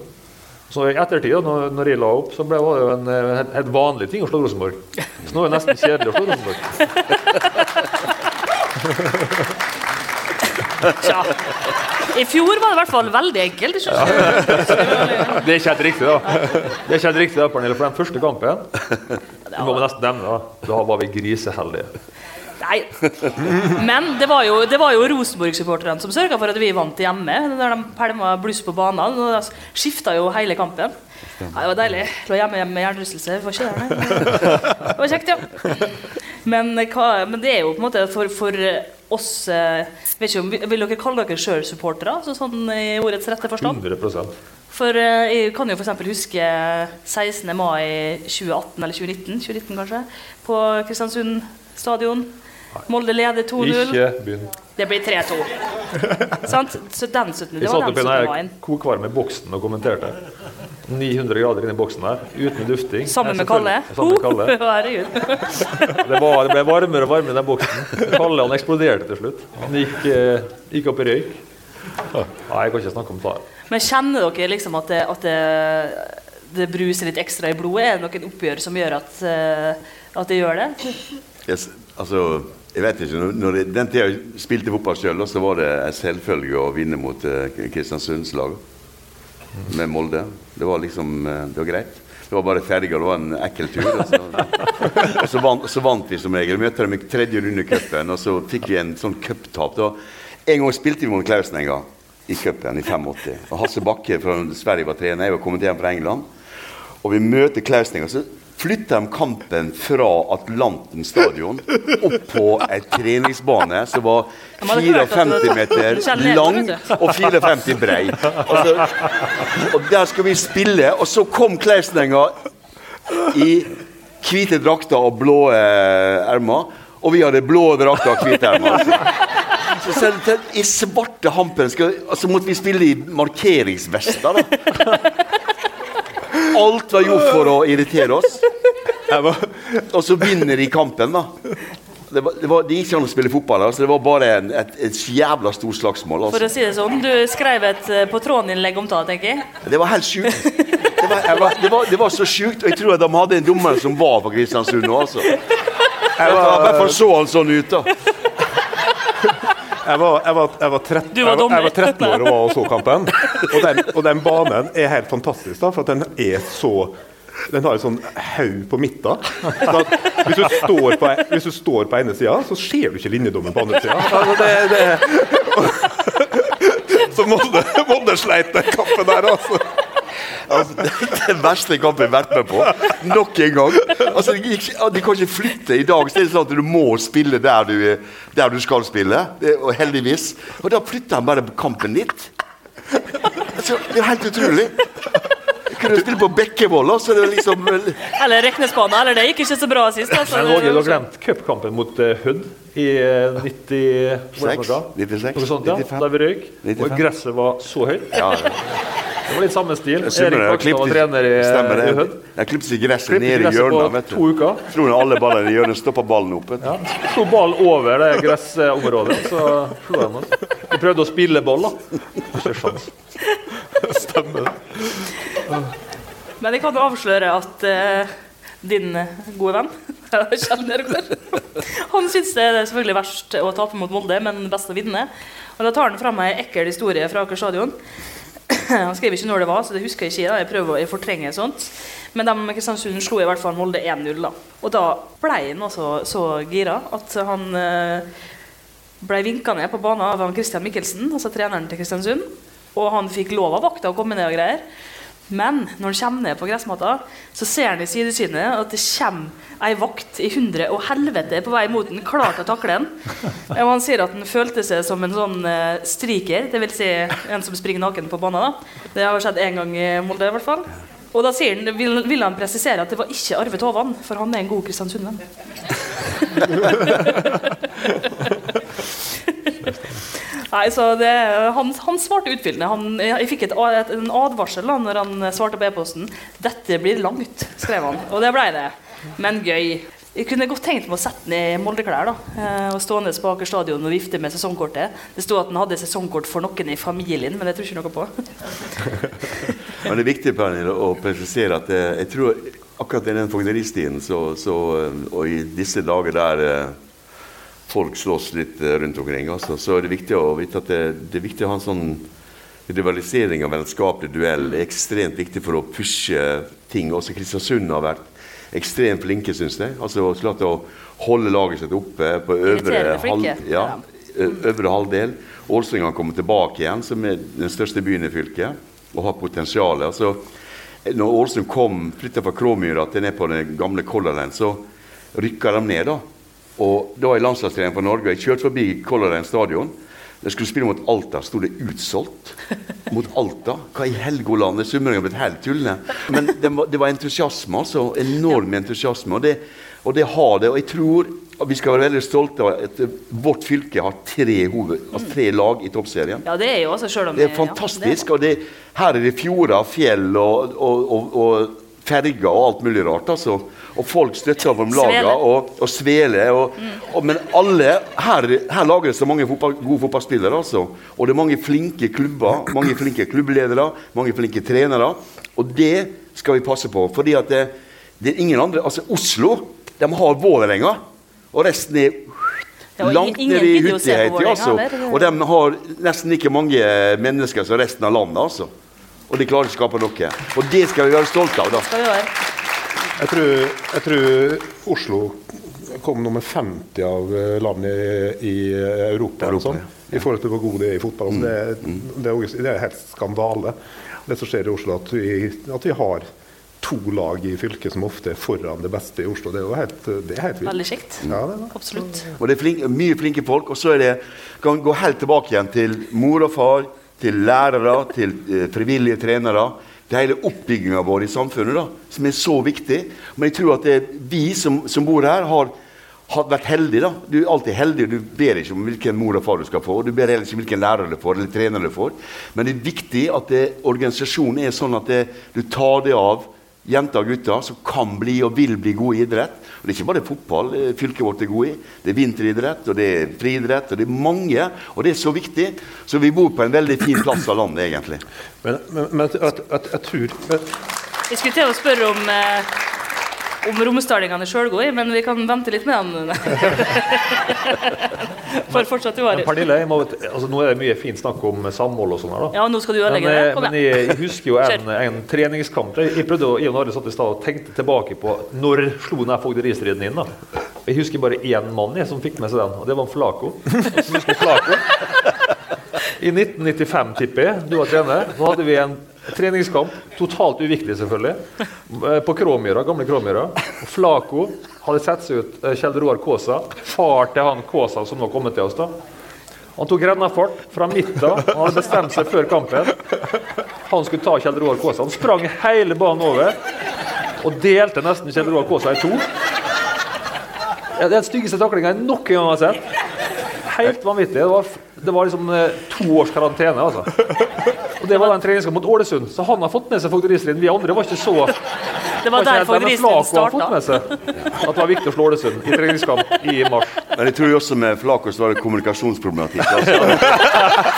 Så i ettertid, når, når jeg la opp, så ble det jo en, en helt vanlig ting å slå Rosenborg. Så nå er det nesten kjedelig å slå Rosenborg. *laughs* *laughs* Tja. I fjor var det i hvert fall veldig enkelt. Ja. Det er ikke helt riktig, da. Det er ikke helt riktig da, Pernille, For den første kampen det må vi nesten nevne, da. da var vi griseheldige. Nei. Men det var jo, det jo Rosenborg-supporterne som sørga for at vi vant hjemme. Der de pælma bluss på banen. Og de skifta jo hele kampen. Ja, det var deilig. Lå hjemme, hjemme med hjernerystelse. Det var kjekt, ja. Men, hva, men, det er jo på en måte for, for oss om, Vil dere kalle dere sjøl supportere, så sånn i ordets rette forstand? 100 For eh, jeg kan jo f.eks. huske 16. mai 2018 eller 2019, 2019 kanskje, på Kristiansund stadion. Molde leder 2-0. Ikke begynn. Det blir 3-2. *laughs* Sant? Så den 17. Det var den 17. mai. Jeg kokvarm i boksen og kommenterte. 900 grader inni boksen her, uten dufting. Sammen med Kalle? Sammen med Kalle. Herregud. det, var, det ble varmere og varmere i den boksen. Kalle han eksploderte til slutt. Han gikk, eh, gikk opp i røyk. Nei, jeg kan ikke snakke om det. Men kjenner dere liksom at det, at det, det bruser litt ekstra i blodet? Er det noen oppgjør som gjør at, eh, at det gjør det? Yes, altså jeg vet ikke, når det, Den tida jeg spilte fotball sjøl, så var det en selvfølge å vinne mot uh, Kristiansunds lag med Molde. Det var liksom uh, det var greit. Det var bare ferdig, og det var en ekkel tur. Og så, *laughs* og så, vant, så vant, vi som regel. Møtte dem i tredje runde i cupen, og så fikk vi en sånn cuptap. En gang spilte vi mot Klausen en gang i cupen i 85. Og Hasse Bakke fra Sverige var trener, jeg var kommet hjem fra England. Og vi møter Klausen en gang. Så flytta de kampen fra Atlanten stadion opp på ei treningsbane som var 54 meter lang og 54 brei. Altså, og der skal vi spille, og så kom Klausenenga i hvite drakter og blå eh, ermer. Og vi hadde blå drakter og hvite ermer. Altså. Så, selv, I svarte hampen skal, altså, måtte vi spille i markeringsvester. Da. Alt var gjort for å irritere oss. Og så vinner de kampen, da. Det, var, det, var, det gikk ikke an å spille fotball. Altså. Det var bare en, et, et, jævla stort slagsmål. Altså. For å si det sånn, Du skrev et uh, på tråden-innlegg om det, tenker jeg. Det var helt sjukt. Det var, var, det var, det var så sjukt. Og jeg tror at de hadde en dommer som var på Kristiansund nå, altså. I jeg, fall så han sånn ut, da. Jeg var, jeg, var, jeg, var 13, jeg, var, jeg var, 13, år og var og så kampen. Og den, og den, banen er helt fantastisk, da, for den er så den har en sånn haug på midten. Så hvis, du står på, hvis du står på ene sida, så ser du ikke linjedommen på andre sida. Altså det, det. *laughs* Så Molde sleit den kampen der, altså. Altså, *laughs* den verste kampen jeg har vært med på. Nok en gang. Altså, de, de, kan ikke flytte i dag. Så det er sånn at Du må spille der du, der du skal spille. Og heldigvis. Og da flytter han bare kampen litt. Altså, det er helt utrolig. Kunne spille på Bekkevoll. Altså, liksom, eller Reknesbana. Eller det gikk ikke så bra sist. Altså. Men du har glemt cupkampen mot uh, Hødd i uh, 90, 96, 96, sånt, ja, 95, Da vi røyk. Og gresset var så høyt. Ja, ja. Det var litt samme stil. Erik Bakstad var trener i, stemmer i Hødd. Jeg klippet seg gresset ned i hjørnet. vet du. To uker. Tror du alle ballene i hjørnet stoppa ballen opp? Ja. Slo ballen over det gressområdet, så slo de oss. Vi prøvde å spille ball, da. Ikke sjans. *laughs* Stemmer. Men jeg kan avsløre at uh, din eh, gode venn, *laughs* han syns det er selvfølgelig verst å tape mot Molde, men best å vinne. Og Da tar han fram ei ekkel historie fra Aker stadion. *clears throat* Han skriver ikke når det var, så det husker jeg ikke. Da. Jeg prøver å fortrenge sånt. Men de Kristiansund slo i hvert fall Molde 1-0. da. Og da ble han også så gira at han eh, ble vinka ned på banen av Christian Mikkelsen, altså treneren til Kristiansund. Og han fikk lov av vakta å komme ned og greier. Men når han kommer ned på gressmatta, så ser han i sidesynet at det kommer ei vakt i hundre og helvete på vei mot den, klar til å takle den. *laughs* Og han sier at han følte seg som en sånn uh, striker, dvs. Si en som springer naken på banen. da. Det har skjedd én gang i Molde, i hvert fall. Og da sier han, vil, vil han presisere at det var ikke Arve Tovan, for han er en god kristiansundvenn. *laughs* Nei, så det, han, han, svarte utfyllende. Han, jeg fikk et, et, en advarsel da når han svarte på e-posten. 'Dette blir langt', skrev han. Og det ble det. Men gøy. Jeg kunne godt tenkt meg å sette den i Molde-klær da, eh, og stående på Aker stadion og vifte med sesongkortet. Det sto at han hadde sesongkort for noen i familien, men det tror ikke noe på. *laughs* men Det er viktig Pernille, å presisere at eh, jeg tror akkurat i den fogderistiden så, og i disse dager der eh, folk slåss litt eh, rundt omkring. Altså. Så er det viktig å vite at det, det er viktig å ha en sånn rivalisering og vennskapelig duell. Det er ekstremt viktig for å pushe ting. Også Kristiansund har vært ekstremt flinke, syns jeg. Altså klart å holde laget sitt oppe på øvre, halv, ja, øvre halvdel. Ålesund har kommet tilbake igjen, som er den største byen i fylket, og har potensial. Altså, når Ålesund kom, flytta fra Kråmyra til ned på den gamle Color Line, så rykka de ned. da. Og Da var jeg landslagstrener for Norge. Jeg kjørte forbi Color Line stadion. Jeg skulle spille mot Alta. Sto det utsolgt mot Alta? Hva i Helgoland? Summeringen har blitt helt tullende. Men det var, det var, entusiasme. altså. Enorm entusiasme. Og det, og det har det. Og jeg tror vi skal være veldig stolte av at vårt fylke har tre, hoved, altså tre lag i toppserien. Ja, Det er jo også selv om det er fantastisk. Ja, det er. og det, her er det fjorder, fjell og, og, og ferger og alt mulig rart. altså. Og folk støtter opp om lagene og, og sveler. Og, mm. og, men alle her, her lager det så mange fotball, gode fotballspillere. altså. Og det er mange flinke klubber, mange flinke klubbledere, mange flinke trenere. Og det skal vi passe på. fordi at det, det er ingen andre altså Oslo de har Vålerenga, og resten er langt ned i Hutiheiti. Altså. Og de har nesten ikke mange mennesker som resten av landet. altså og de klarer å skape noe. Og det skal vi være stolte av. da. Jeg tror, jeg tror Oslo kom nummer 50 av landene i, i Europa, Europa sånn, ja. i forhold til hvor gode de er i fotball. Mm. det, mm. det, er, det, er helt skandale, det som skjer i Oslo. At vi, at vi, har to lag i fylket som ofte er foran det beste i Oslo. Det er jo helt, det er helt vilt. Veldig kjekt. Ja, Absolutt. Og det er flink, mye flinke folk. Og så er det, kan gå helt tilbake igjen til mor og far til lærere, til eh, frivillige trenere. Til hele oppbygginga vår i samfunnet, da, som er så viktig. Men jeg tror at det, vi som, som, bor her, har, har vært heldige. da. Du er alltid heldig. Du ber ikke om hvilken mor og far du skal få. Du ber heller ikke om hvilken lærer du får, eller trener du får. Men det er viktig at det, organisasjonen er sånn at det, du tar det av jenter og gutter som kan bli og vil bli gode i idrett. Og Det er ikke bare fotball eh, fylket vårt er gode i. Det er vinteridrett, og det er friidrett, og det er mange. Og det er så viktig. Så vi bor på en veldig fin plass av landet, egentlig. Men, men, men jeg, at, jeg, tror Vi skulle til å spørre om eh om romsdalingene sjøl går i, men vi kan vente litt med den. *laughs* For fortsatt i har Pernille, må, altså, Nå er det mye fint snakk om samhold og sånn her. da. Ja, nå skal du ødelegge det. Men jeg, jeg, husker jo *laughs* en, en treningskamp. Jeg prøvde å, jeg og Are satt i stad og tenkte tilbake på når slo den fogderistriden inn. da. Jeg husker bare én mann jeg, som fikk med seg den, og det var Flako. Flako. *laughs* I 1995, tipper jeg, du var trener, så hadde vi en Treningskamp. Totalt uviktig, selvfølgelig. Eh, på Kråmyra, gamle Kråmyra. Flako hadde sett seg ut eh, Kjell Roar Kaasa. Far til han Kaasa som nå kommet til oss. da. Han tok rennafart fra midten. Han hadde bestemt seg før kampen. Han skulle ta Kjell Roar Kaasa. Han sprang hele banen over og delte nesten Kjell Roar Kaasa i to. Det er den styggeste taklinga jeg noen gang har sett. Helt vanvittig. Det var, det var liksom eh, to års karantene. altså. Og Det var den treningskampen mot Ålesund, så han har fått med seg fogderistriden. Vi andre var ikke så Det var derfor det, Flako fått starta. at det var viktig å slå Ålesund i treningskamp i mars. Men jeg tror også med Flakås var det kommunikasjonsproblematikk. Altså.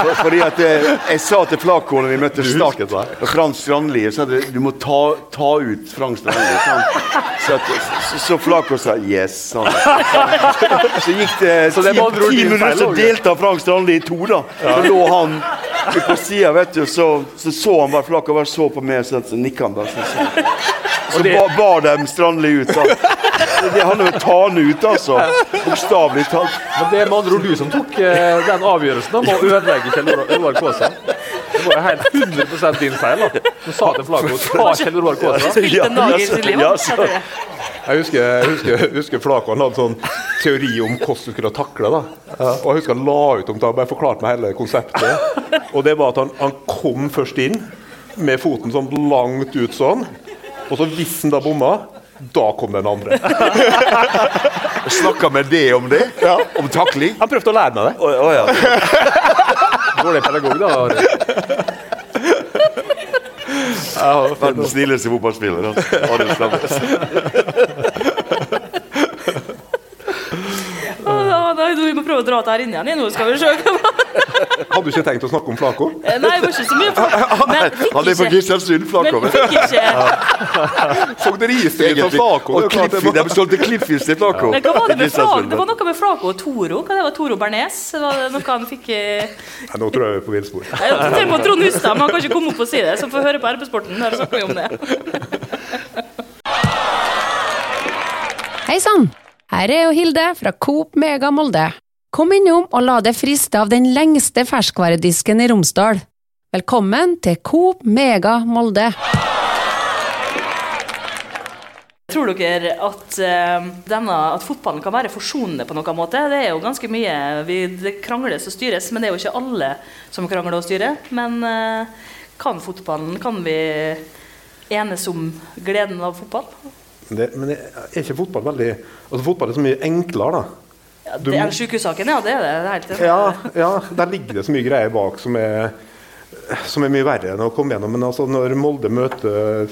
For, fordi at jeg, jeg sa til Flako når vi møtte Start og Frans Strandli at du må ta, ta ut Frank Strandli. sånn. Så, så, så Flako sa yes. Sånn. Så gikk det Så det ti, ti minutter, så delte Frans Frank Strandli i to. da. Så lå han på sida, vet du, så, så så han bare Flako bare så på meg, så, så nikka han bare. Så, så, det- ba, bar dem Strandli ut. da. Det handler om å ta han ut, altså. Bokstavelig talt. Men det er med andre ord du som tok eh, den avgjørelsen om å ødelegge Kjell Roar- Kaasa. Det var jo helt 100 din feil. da. Du sa til Flaco ta Kjell Roar Kaasa. Ja, en. Ja, tror jeg. Husker, jeg husker, jeg husker Flaco hadde sånn teori om hvordan du skulle takle. da. Og jeg husker Han la ut om det, bare forklarte meg hele konseptet. Og det var at han, han kom først inn med foten sånn langt ut sånn. Og så hvis han da bomma, da kom den andre. Snakka med det om det? Om takling? Han prøvde å lære meg det. Oh, oh, ja. Dårlig pedagog, da. Verdens snilleste fotballspiller. Altså. Arild Stammes. Å, Nei, vi må prøve å dra dette her inn igjen. Nå skal vi se. *laughs* Hadde du ikke tenkt å snakke om Flako? Nei, det var ikke så mye. *laughs* Men fikk Han er fra ikke, Flako. men fikk ikke Fogderistyret til Flako. Og det det var- de solgte Cliffis til Flakov. Men hva var det med Flako? Det var noe med Flako og Toro. Hva det var Toro Bernes? Var det noe han fikk eh, Nei, Nå tror jeg vi er på villspor. På Trond Hustad, men han kan ikke komme opp og si det. Så får høre på RB-sporten. Der snakker vi om det. Hei sann! Her er jo Hilde fra Coop Mega Molde. Kom innom og la deg friste av den lengste ferskvaredisken i Romsdal. Velkommen til Coop Mega Molde. Tror dere at, eh, denne, at fotballen kan være forsonende på noen måte? Det er jo ganske mye vi, Det krangles og styres, men det er jo ikke alle som krangler og styrer. Men eh, kan fotballen Kan vi enes om gleden av fotball? Det, men er ikke fotball veldig Altså Fotball er så mye enklere, da. Ja, det er sjukehussaken, ja. Det er det. det er. Ja, ja, der ligger det så mye greier bak som er, som er mye verre enn å komme gjennom. Men altså, når Molde møter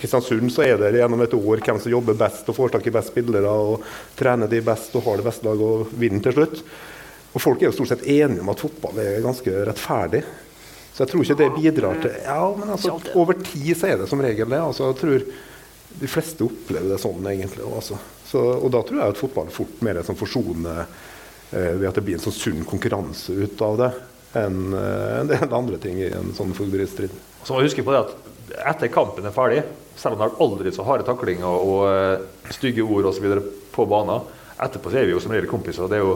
Kristiansund, så er det gjennom et år hvem som jobber best og får tak i best spillere og trener de best og har det beste laget og vinner til slutt. Og Folk er jo stort sett enige om at fotball er ganske rettferdig. Så jeg tror ikke det bidrar til Ja, men altså, over tid så er det som regel det. Altså, jeg tror de fleste opplever det sånn, egentlig. Altså. Så, og da tror jeg at fotball fort mer er sånn forsonende eh, ved at det blir en sånn sunn konkurranse ut av det, enn eh, en del andre ting i en sånn fugleristrid. Så må huske på det at etter kampen er ferdig, selv om det er aldri så harde taklinger og og stygge ord osv. på banen, etterpå så er vi jo som regel kompiser. Det er jo,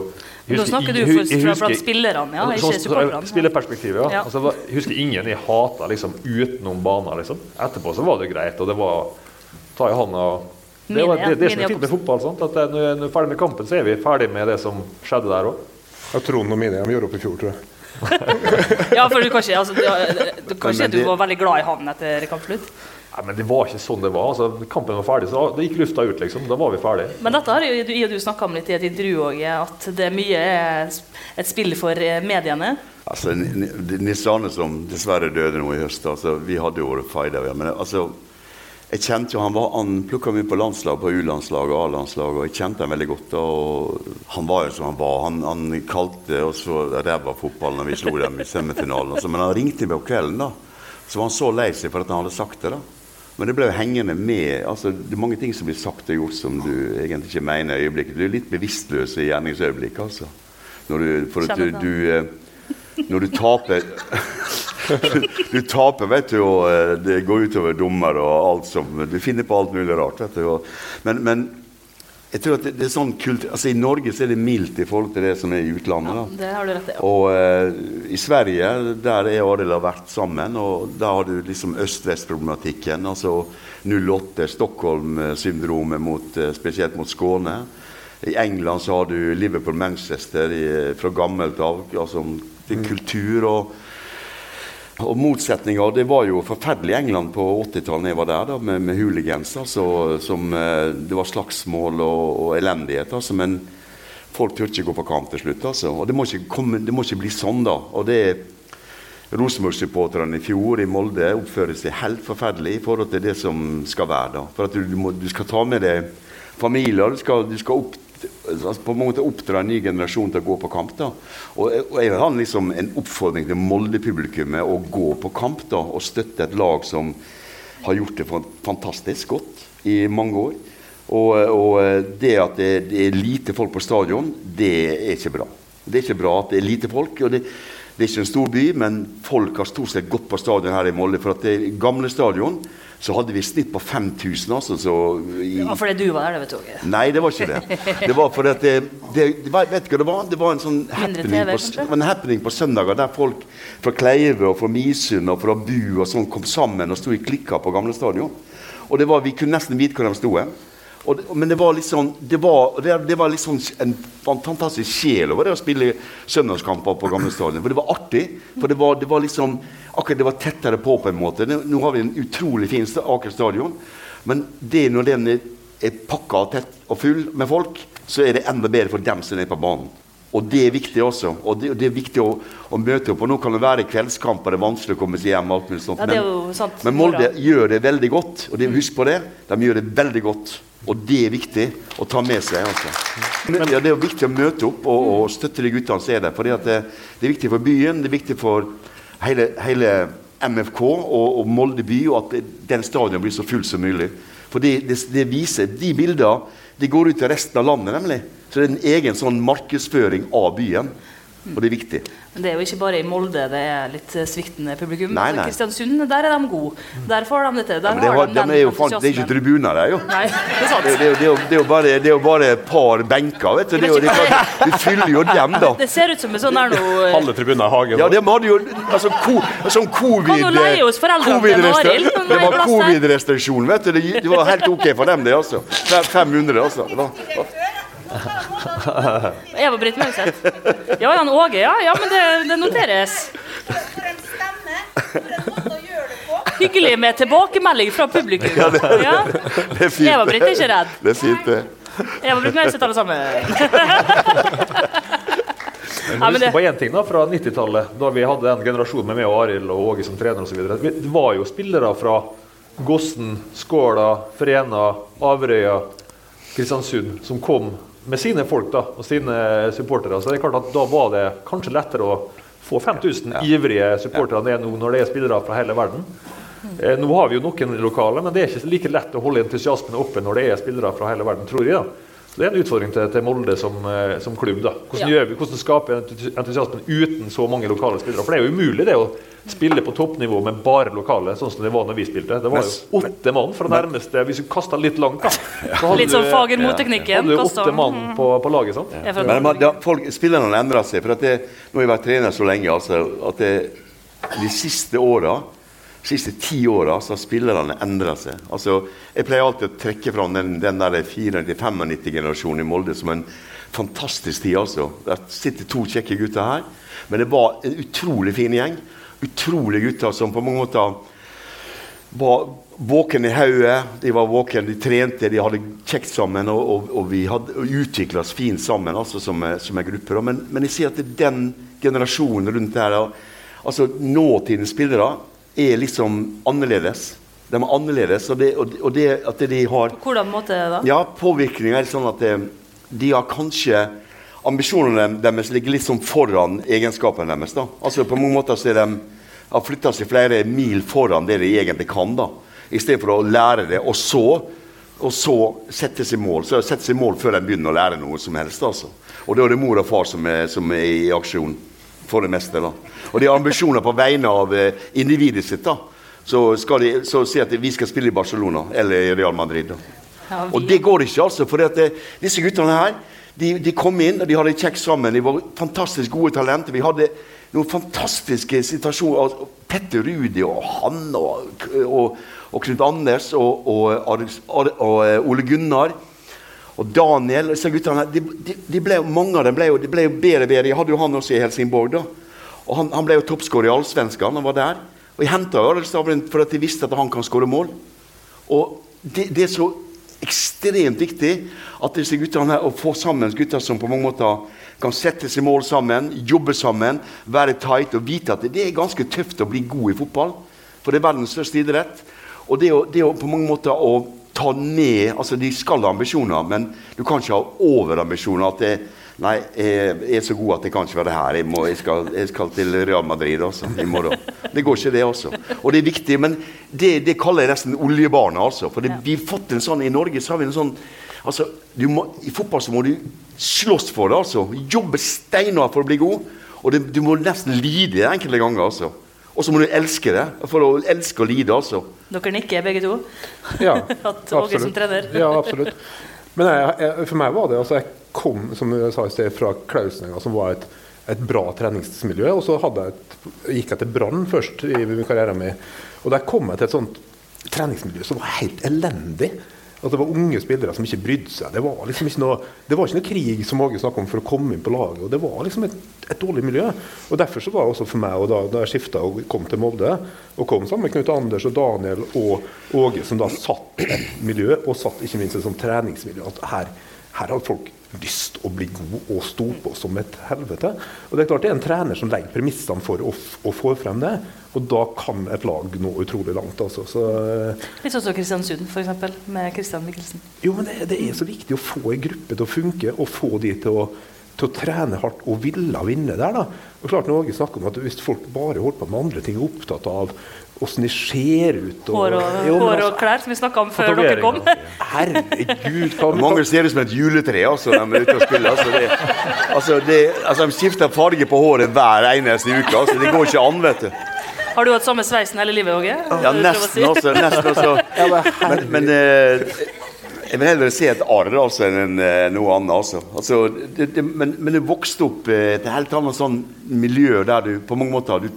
husker- snakker du for- husker- blant spillerne, ja, ikke Sånn- supporterne. Spillerperspektivet, ja. Ja. Altså, jeg husker ingen jeg hata liksom, utenom banen. Liksom. Etterpå så var det greit, og det var ta i hånda og det, var, det, det som Mini- er fint med fotball. Sant? At eh, når vi er ferdig med kampen, så er vi ferdig med det som skjedde der òg. Trond og mine de gjorde opp i fjor, tror jeg. *laughs* Ja, for du kan ikke, altså, du, du kan ikke si at du var veldig glad i han etter kampslutt. Nei, men det var ikke sånn det var. Altså, kampen var ferdig, så det gikk lufta ut, liksom. Da var vi ferdige. Men dette har jo du, du snakka om litt i et intervju òg, at det er mye er et spill for eh, mediene. Altså, Ni- Ni- Nils Arne som dessverre døde nå i høst, altså, vi hadde jo vært fighter. ja, Men altså, jeg kjente jo han var, han plukka meg på landslag, på U-landslag og A-landslag, og jeg kjente han veldig godt. og Han var jo som han var. Han, han kalte for ræva fotball når vi slo dem i semifinalen. Også. men han ringte meg på kvelden, da. Så var han så lei seg for at han hadde sagt det. da. Men det ble jo hengende med. altså Det er mange ting som blir sagt og gjort som du egentlig ikke mener i øyeblikket. Du er litt bevisstløs i gjerningsøyeblikket, altså. Når du, for at du, du eh, Når du taper *laughs* *laughs* Du taper, vet du, og eh, det går utover dommer og alt som Du finner på alt mulig rart. vet du. og- Men, men jeg tror at det, det er sånn kult, altså I Norge så er det mildt i forhold til det som er i utlandet. da. Det har du rett i. ja. Og uh, i Sverige, der er Arild har vært sammen, og der har du liksom øst-vest-problematikken. Altså 08, Stockholm-syndromet mot, eh, spesielt mot Skåne. I England så har du Liverpool-Manchester fra gammelt av. altså til kultur og og motsetninger, Det var jo forferdelig i England på 80-tallet da jeg var der, da, med, med hooligans. Altså, som, eh, det var slagsmål og, og elendighet. Altså, men folk turte ikke gå på kamp til slutt. Altså. Og det må, komme, det må ikke bli sånn, da. Og det, Rosenborg-supporterne i fjor i Molde oppfører seg helt forferdelig i forhold til det som skal være. da. For at du, du, må, du skal ta med deg familier, du skal, du skal opp, på en måte oppdra en ny generasjon til å gå på kamp. da. Og, og jeg har liksom en oppfordring til Molde-publikummet å gå på kamp da, og støtte et lag som har gjort det fantastisk godt i mange år. Og, og det at det, det er lite folk på stadion, det er ikke bra. Det er ikke bra at det er lite folk. og det, det er ikke en stor by, men folk har stort sett gått på stadion her i Molde. For at det gamle stadion så hadde vi snitt på 5000. Altså, så i, Ja, fordi du var der, det vet du ikke? Nei, det var ikke det. Det var fordi at det, det, Vet du hva det var? Det var en sånn happening, TV, på, en happening på søndager der folk fra Kleive og fra Misund og fra Bu og sånn kom sammen og sto i klikker på gamle stadion. Og det var, Vi kunne nesten vite hvor de sto. hen. Og men det var sånn det var, det, det var sånn en fantastisk sjel over det å spille søndagskamper på gamle stadion. For det var artig. For det var, det var liksom akkurat det var tettere på på en måte. Nå, har vi en utrolig fin Aker stadion, men det når den er, er pakka tett og full med folk, så er det enda bedre for dem som er på banen. Og det er viktig også. Og det, det er viktig å, å møte opp. Og nå kan det være kveldskamper, det er vanskelig å komme seg hjem. alt mulig sånt. Ja, men- men Molde gjør det veldig godt. og de, Husk på det. De gjør det veldig godt. Og det er viktig å ta med seg. altså. Ja, det er viktig å møte opp og, og støtte de guttene som er der. fordi det, det er viktig for byen, det er viktig for hele, hele MFK og, og Molde by, og at den stadion blir så full som mulig. For det, det viser, De bildene de går ut til resten av landet, nemlig. Så det er en egen sånn markedsføring av byen. Og det er viktig. Men det er jo ikke bare i Molde det er litt eh, sviktende publikum. Nei, nei. Kristiansund, der er de gode. Der får de dette. Der Ja, det, har de, de de er jo, faen- det er ikke tribuner der, jo. Nei, det er sant. Det, det, er jo- det, er det, er jo bare, det er jo bare et par benker. vet du. Det, er jo, det, er fyller jo dem, da. Det ser ut som en sånn der noe Halve tribunen i hagen. Ja, de hadde jo altså, ko, sånn covid... Kan jo leie hos foreldrene til covid-restri- Arild, men Det er var covid-restriksjon, vet du. Det, det var helt ok for dem, det, altså. 500, altså. Det var, *laughs* Eva Britt Mauseth. Ja, Jan Åge, ja. ja men det, det noteres. For en stemme, for en måte å gjøre det på. Hyggelig med tilbakemelding fra publikum. Ja, det er fint. Eva Britt er ikke redd. Det er fint, det. Eva Britt Mauseth, alle sammen. Men Ja, men det- på en ting da, fra 90-tallet, da vi hadde en generasjon med meg og Arild og Åge som trener osv. Det var jo spillere fra Gossen, Skåla, Frena, Averøya, Kristiansund som kom med sine folk da, og sine supportere. Så det er klart at da var det kanskje lettere å få 5000 ivrige supportere ned nå når det er spillere fra hele verden. Eh, nå har vi jo noen lokale, men det er ikke like lett å holde entusiasmen oppe når det er spillere fra hele verden, tror jeg. da. Så Det er en utfordring til, til Molde som, eh, som klubb. da. Hvordan, Ja. gjør vi, hvordan skaper vi entusiasmen uten så mange lokale spillere? For det er jo umulig det å spille på toppnivå med bare lokale, sånn som det var når vi spilte. Det var jo åtte mann fra nærmeste Hvis vi kasta litt langt, da. så hadde Litt sånn du- fager mot-teknikken. hadde du åtte mann på, på laget. sant? Er Men man, da, folk, spillerne har endra seg. for at det, Nå har jeg vært trener så lenge altså, at det, de siste åra siste ti åra har spillerne endra seg. Altså, jeg pleier alltid å trekke fram den, den der 94-95-generasjonen i Molde som en fantastisk tid. altså. Der sitter to kjekke gutter her. Men det var en utrolig fin gjeng. Utrolige gutter som på mange måter var våken i hodet, de var våken, de trente, de hadde kjekt sammen, og, og, og vi hadde utvikla oss fint sammen altså som, som en gruppe. Men, men jeg sier at det er den generasjonen rundt der, altså nåtidens spillere, er liksom annerledes. De er annerledes, og det, og det, at de har På Hvordan måte da? ja, påvirkninga er sånn at de, de har kanskje Ambisjonene deres ligger litt sånn foran egenskapene deres. da. Altså På mange måter så er de har flytta seg flere mil foran det de egentlig kan. da. I stedet for å lære det, og så, og så sette seg mål. Så sette seg mål før de begynner å lære noe som helst. altså. Og da er det mor og far som er, som er i aksjon. For det meste. da. Og de har ambisjoner på vegne av eh, individet sitt. da. Så skal de så si at vi skal spille i Barcelona eller i Real Madrid. da. Ja, vi- Og det går ikke, altså. For eh, disse guttene her de, de kom inn, og de hadde kjekt sammen. De var fantastisk gode talenter. Vi hadde noen fantastiske situasjoner. Altså, Petter Rudi og han og, og, og Knut Anders og, og eh, Ole Gunnar. Og Daniel disse guttene, de, de, de ble, Mange av dem ble jo, de ble jo bedre og bedre. Jeg hadde jo han også i Helsingborg. da. Og Han, han ble jo toppskårer i Allsvenskan. Han var der. Og jeg henta for at jeg visste at han kan skåre mål. Og det, det er så ekstremt viktig at disse guttene her, å få sammen gutter som på mange måter kan sette seg mål sammen, jobbe sammen, være tight og vite at det, det er ganske tøft å bli god i fotball. For det er verdens største idrett. Og det å, det å på mange måter å ta ned altså De skal ha ambisjoner, men du kan ikke ha overambisjoner. at det, Nei, jeg er så god at jeg kan ikke være her. Jeg, må, jeg, skal, jeg skal, til Real Madrid også, i morgen. Det går ikke, det også. Og det er viktig, men det, det kaller jeg nesten oljebarnet. Altså. For det, vi har fått en sånn, I Norge så har vi en sånn altså, må, I fotball så må du slåss for det. altså. Jobbe steinhardt for å bli god. Og det, du må nesten lide enkelte ganger. altså. Og så må du elske det. For å elske å lide, altså. Dere nikker begge to? Ja, *laughs* trener? Ja, absolutt. Men jeg, jeg, for meg var det altså, Jeg kom som jeg sa i sted, fra Klausenenga, som var et, et bra treningsmiljø. Og så jeg et, gikk jeg til Brann først i karrieren min. Og der kom jeg til et sånt treningsmiljø som var helt elendig. At det var unge spillere som ikke brydde seg. Det var liksom ikke noe, det var ikke noe krig som Åge snakket om for å komme inn på laget. og Det var liksom et, et dårlig miljø. og Derfor så var det også for meg, og da, da jeg skifta og kom til Molde, og kom sammen med Knut Anders og Daniel og Åge, som da satt et miljø, og satt ikke minst et sånt treningsmiljø, at her, her hadde folk lyst å bli god og stå på som et helvete. Og Det er klart det er en trener som legger premissene for å, å få frem det. Og da kan et lag nå utrolig langt. Altså. Så, eh, Litt sånn som Kristiansund, f.eks., med Kristian Mikkelsen. Jo, men det, det, er så viktig å få en gruppe til å funke, og få de til å, til å trene hardt og ville vinne der. da. Og klart Norge snakker om at Hvis folk bare holder på med andre ting, er opptatt av åssen de ser ut. Og, hår, og, jo, hår altså, og, klær, som vi snakka om før dere kom. Herregud. Hva, Mange ser ut som et juletre altså, når de er ute og spiller. Altså, det, altså, det, altså, de skifter farge på håret hver eneste uke. Altså, det går ikke an, vet du. Har du hatt samme sveisen hele livet, Åge? Ja, nesten. også, nesten *laughs* også. Men, men eh, jeg vil heller se et arr altså, enn eh, noe annet. Altså. Altså, det, det, men, men du vokste opp i et helt annet sånn miljø der du på mange måter du,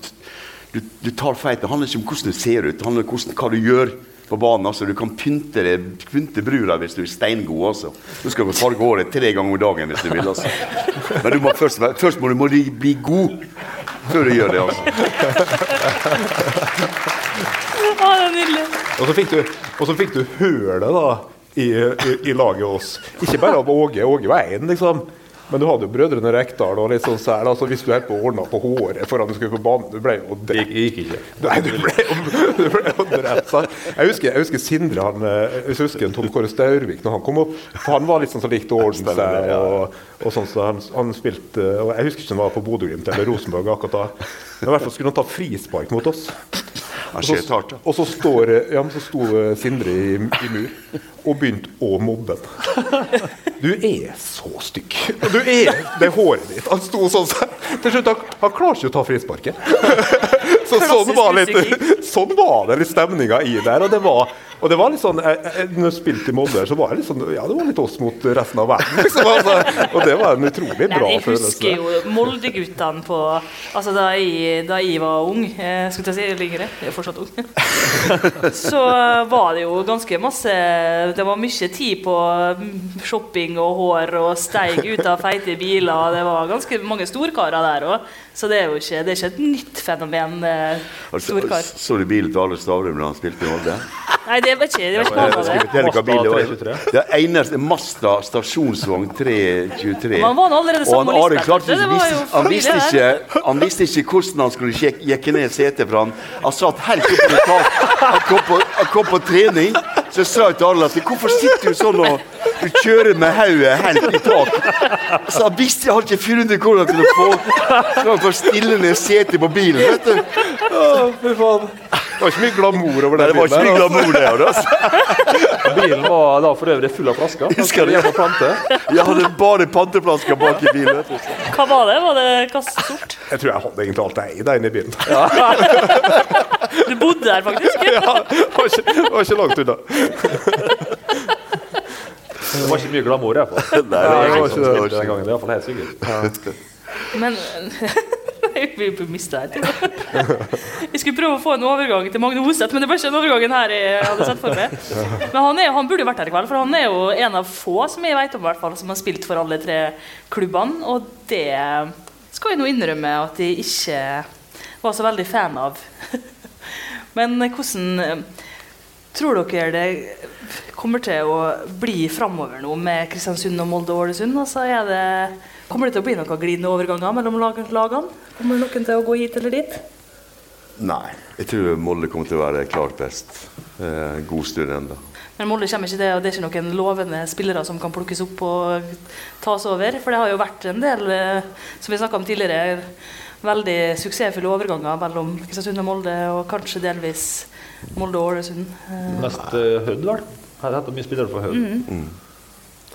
du, du tar feil. Det handler ikke om hvordan du ser ut, det handler om hvordan, hva du gjør på banen. Altså. Du kan pynte, det, pynte brura hvis du er steingod. Altså. Du skal farge håret tre ganger om dagen hvis du vil. Altså. Men du må først, først må du må bli god før du gjør det. altså. Å, det er nydelig. Og så fikk du, og så fikk du hølet da, i, i, i laget oss. Ikke bare av Åge. Åge var én, liksom. Men du hadde jo brødrene Rekdal og litt sånn sær. Altså, hvis du helt på ordna på håret foran du skulle på banen Du ble jo Det gikk ikke. Nei, du ble jo, du ble jo drept. Jeg husker, jeg husker Sindre han, eh, jeg husker Tom Kåre Staurvik når han kom opp. For han var litt sånn som likte orden seg. Og, og sånn, så han, han spilte og Jeg husker ikke om han var på Bodø-Glimt eller Rosenborg akkurat da. Men i hvert fall skulle han ta frispark mot oss. Så, og så, står, ja, så sto Sindre i, i mur og begynte å mobbe ham. Du er så stygg. Du er det håret ditt. Han sto sånn Til slutt han, han klarer ikke å ta frisparket. *laughs* Så sånn var, litt, sånn var det litt stemninga i der. Og det var og det var litt sånn, jeg, jeg, når jeg spilte i Molde, så var det litt sånn, ja, det var litt oss mot resten av verden. Liksom, altså. Og det var en utrolig bra følelse. Jeg husker jo Molde-guttene på altså da jeg, da jeg var ung, jeg skulle si yngre, jeg er fortsatt ung, *laughs* så var det jo ganske masse Det var mye tid på shopping og hår og steig ut av feite biler. og Det var ganske mange storkarer der òg. Så det er jo ikke, det er ikke et nytt fenomen. Eh, storkar. Så du bilen til alle Stavrum da han spilte i Molde? Nei, det var ikke, det var ikke noe av det. Det eneste Masta stasjonsvogn 323. Man var allerede og han Are klarte ikke, visste, han, visste ikke, han visste ikke hvordan han skulle jekke ned setet, for han, han satt helt oppe på taket. Han, kom på, han kom på trening, så jeg sa til Arne at hvorfor sitter du sånn og du kjører med hodet helt i tak. Så jeg visste jeg hadde ikke funnet ut hvordan han kunne få, få stille ned setet på bilen. vet du. Å, fy faen. Det var ikke mye glamour over den bilen. Det var ikke mye glamour det, altså. Bilen var da for øvrig full av flasker. Husker du? Jeg hadde bare panteflasker bak i bilen. Hva var det? Var det hva sort? Jeg tror jeg hadde egentlig alt jeg eide inne i bilen. Ja. *laughs* Du bodde der, faktisk? *laughs* Ja, var ikke, var ikke langt unna. Det var ikke mye glamour, iallfall. Nei, det var ikke det. Den gangen, det er iallfall helt sikkert. Men *laughs* vi mista her. Jeg skulle prøve å få en overgang til Magne Hoseth, men det var ikke den overgangen her jeg hadde sett for meg. Men han, er, han burde vært her i kveld, for han er jo en av få som jeg vet om hvert fall, som har spilt for alle tre klubbene. Og det skal jeg nå innrømme at jeg ikke var så veldig fan av. *laughs* Men hvordan Tror dere det kommer til å bli framover nå med Kristiansund og Molde og Ålesund? Altså er det, kommer det til å bli noen glidende overganger mellom lagene? Kommer noen til å gå hit eller dit? Nei. Jeg tror Molde kommer til å være klart best. Eh, god stund ennå. Men Molde kommer ikke til, og det er ikke noen lovende spillere som kan plukkes opp og tas over. For det har jo vært en del, eh, som vi snakka om tidligere, veldig suksessfulle overganger mellom Kristiansund og Molde, og kanskje delvis Molde og Ålesund. Eh, Mest uh, Hødd, vel? Her heter mye spillere fra Hødd. Mhm.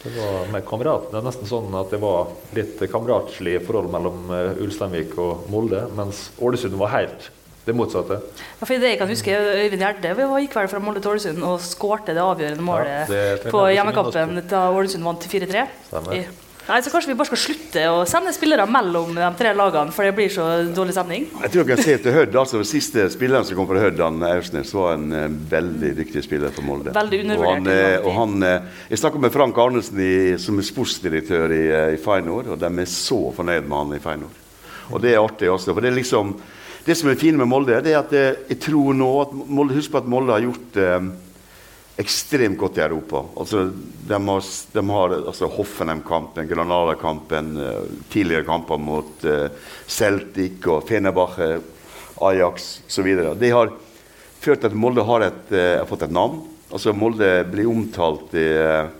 Det var med kamerat. Det er nesten sånn at det var litt kameratslig forhold mellom uh, Ulsteinvik og Molde, mens Ålesund var helt det motsatte. Ja, for det jeg kan huske, Øyvind Gjerde gikk vel fra Molde til Ålesund og skårte det avgjørende målet det trenger på hjemmekampen da Ålesund vant 4-3. Nei, så Kanskje vi bare skal slutte å sende spillere mellom de tre lagene, for det blir så dårlig stemning? Jeg tror jeg kan se til Hødd. altså Den Siste spilleren som kom fra Hødd, Aursnes, var en eh, veldig dyktig spiller for Molde. Veldig Og undervurdert. han, eh, og han, eh, jeg snakket med Frank Arnesen i, som er sportsdirektør i, i Feinor, og de er så fornøyd med han i Feinor. Og det er artig også. for Det er liksom, det som er fint med Molde, det er at jeg tror nå at Molde, Husk på at Molde har gjort eh, ekstremt godt i Europa. Altså, de har, de har altså, Hoffenheim-kampen, Granada-kampen, eh, tidligere kamper mot uh, Celtic og Fenerbahçe, Ajax osv. Det har ført til at Molde har, et, uh, har fått et navn. Altså, Molde blir omtalt i, uh,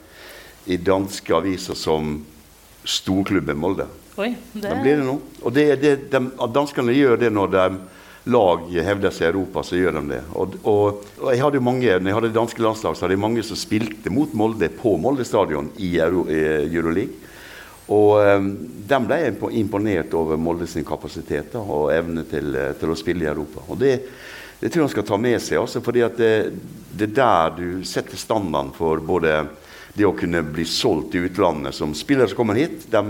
i danske aviser som storklubben Molde. Oi, det... De blir det nå. Og det, det, de, danskene gjør det når de lag hevder seg i Europa, så gjør de det. Og, og, og jeg hadde jo mange, når jeg hadde danske landslag, så hadde jeg mange som spilte mot Molde på Molde stadion i, Euro, i Euroleague. Og um, de ble imponert over Molde sin kapasitet da, og evne til, eh, til å spille i Europa. Og det, det tror jeg han skal ta med seg, også, fordi det, det er der du setter standarden for både det å kunne bli solgt i utlandet. Som spillere som kommer hit, de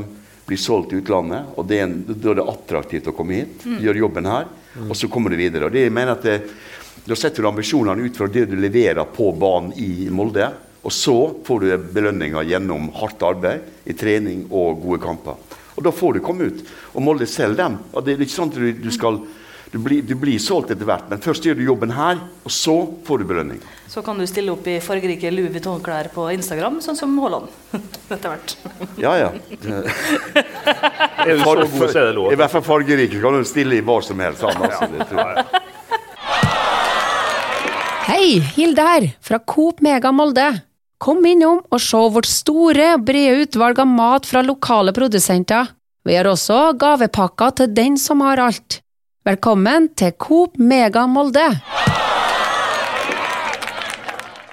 blir solgt i utlandet, og det er en, da er det attraktivt å komme hit, gjøre jobben her, og så kommer du videre. Og det mener at det, Da setter du ambisjonene ut fra det du leverer på banen i Molde. Og så får du belønninger gjennom hardt arbeid i trening og gode kamper. Og da får du komme ut. Og Molde selger dem. Og det er ikke sånn at du, du skal du blir, du blir solgt etter hvert, men først gjør du jobben her, og så får du belønning. Så kan du stille opp i fargerike Louis Vuitton-klær på Instagram, sånn som Haaland. *laughs* Etter hvert. Ja, ja. Er du så god, så er det lov. I hvert fall fargerike kan du stille i hva som helst. Altså, det tror jeg. Hei, Hilde her, fra Coop Mega Molde. Kom innom og se vårt store, brede utvalg av mat fra lokale produsenter. Vi har også gavepakker til den som har alt. Velkommen til Coop Mega Molde.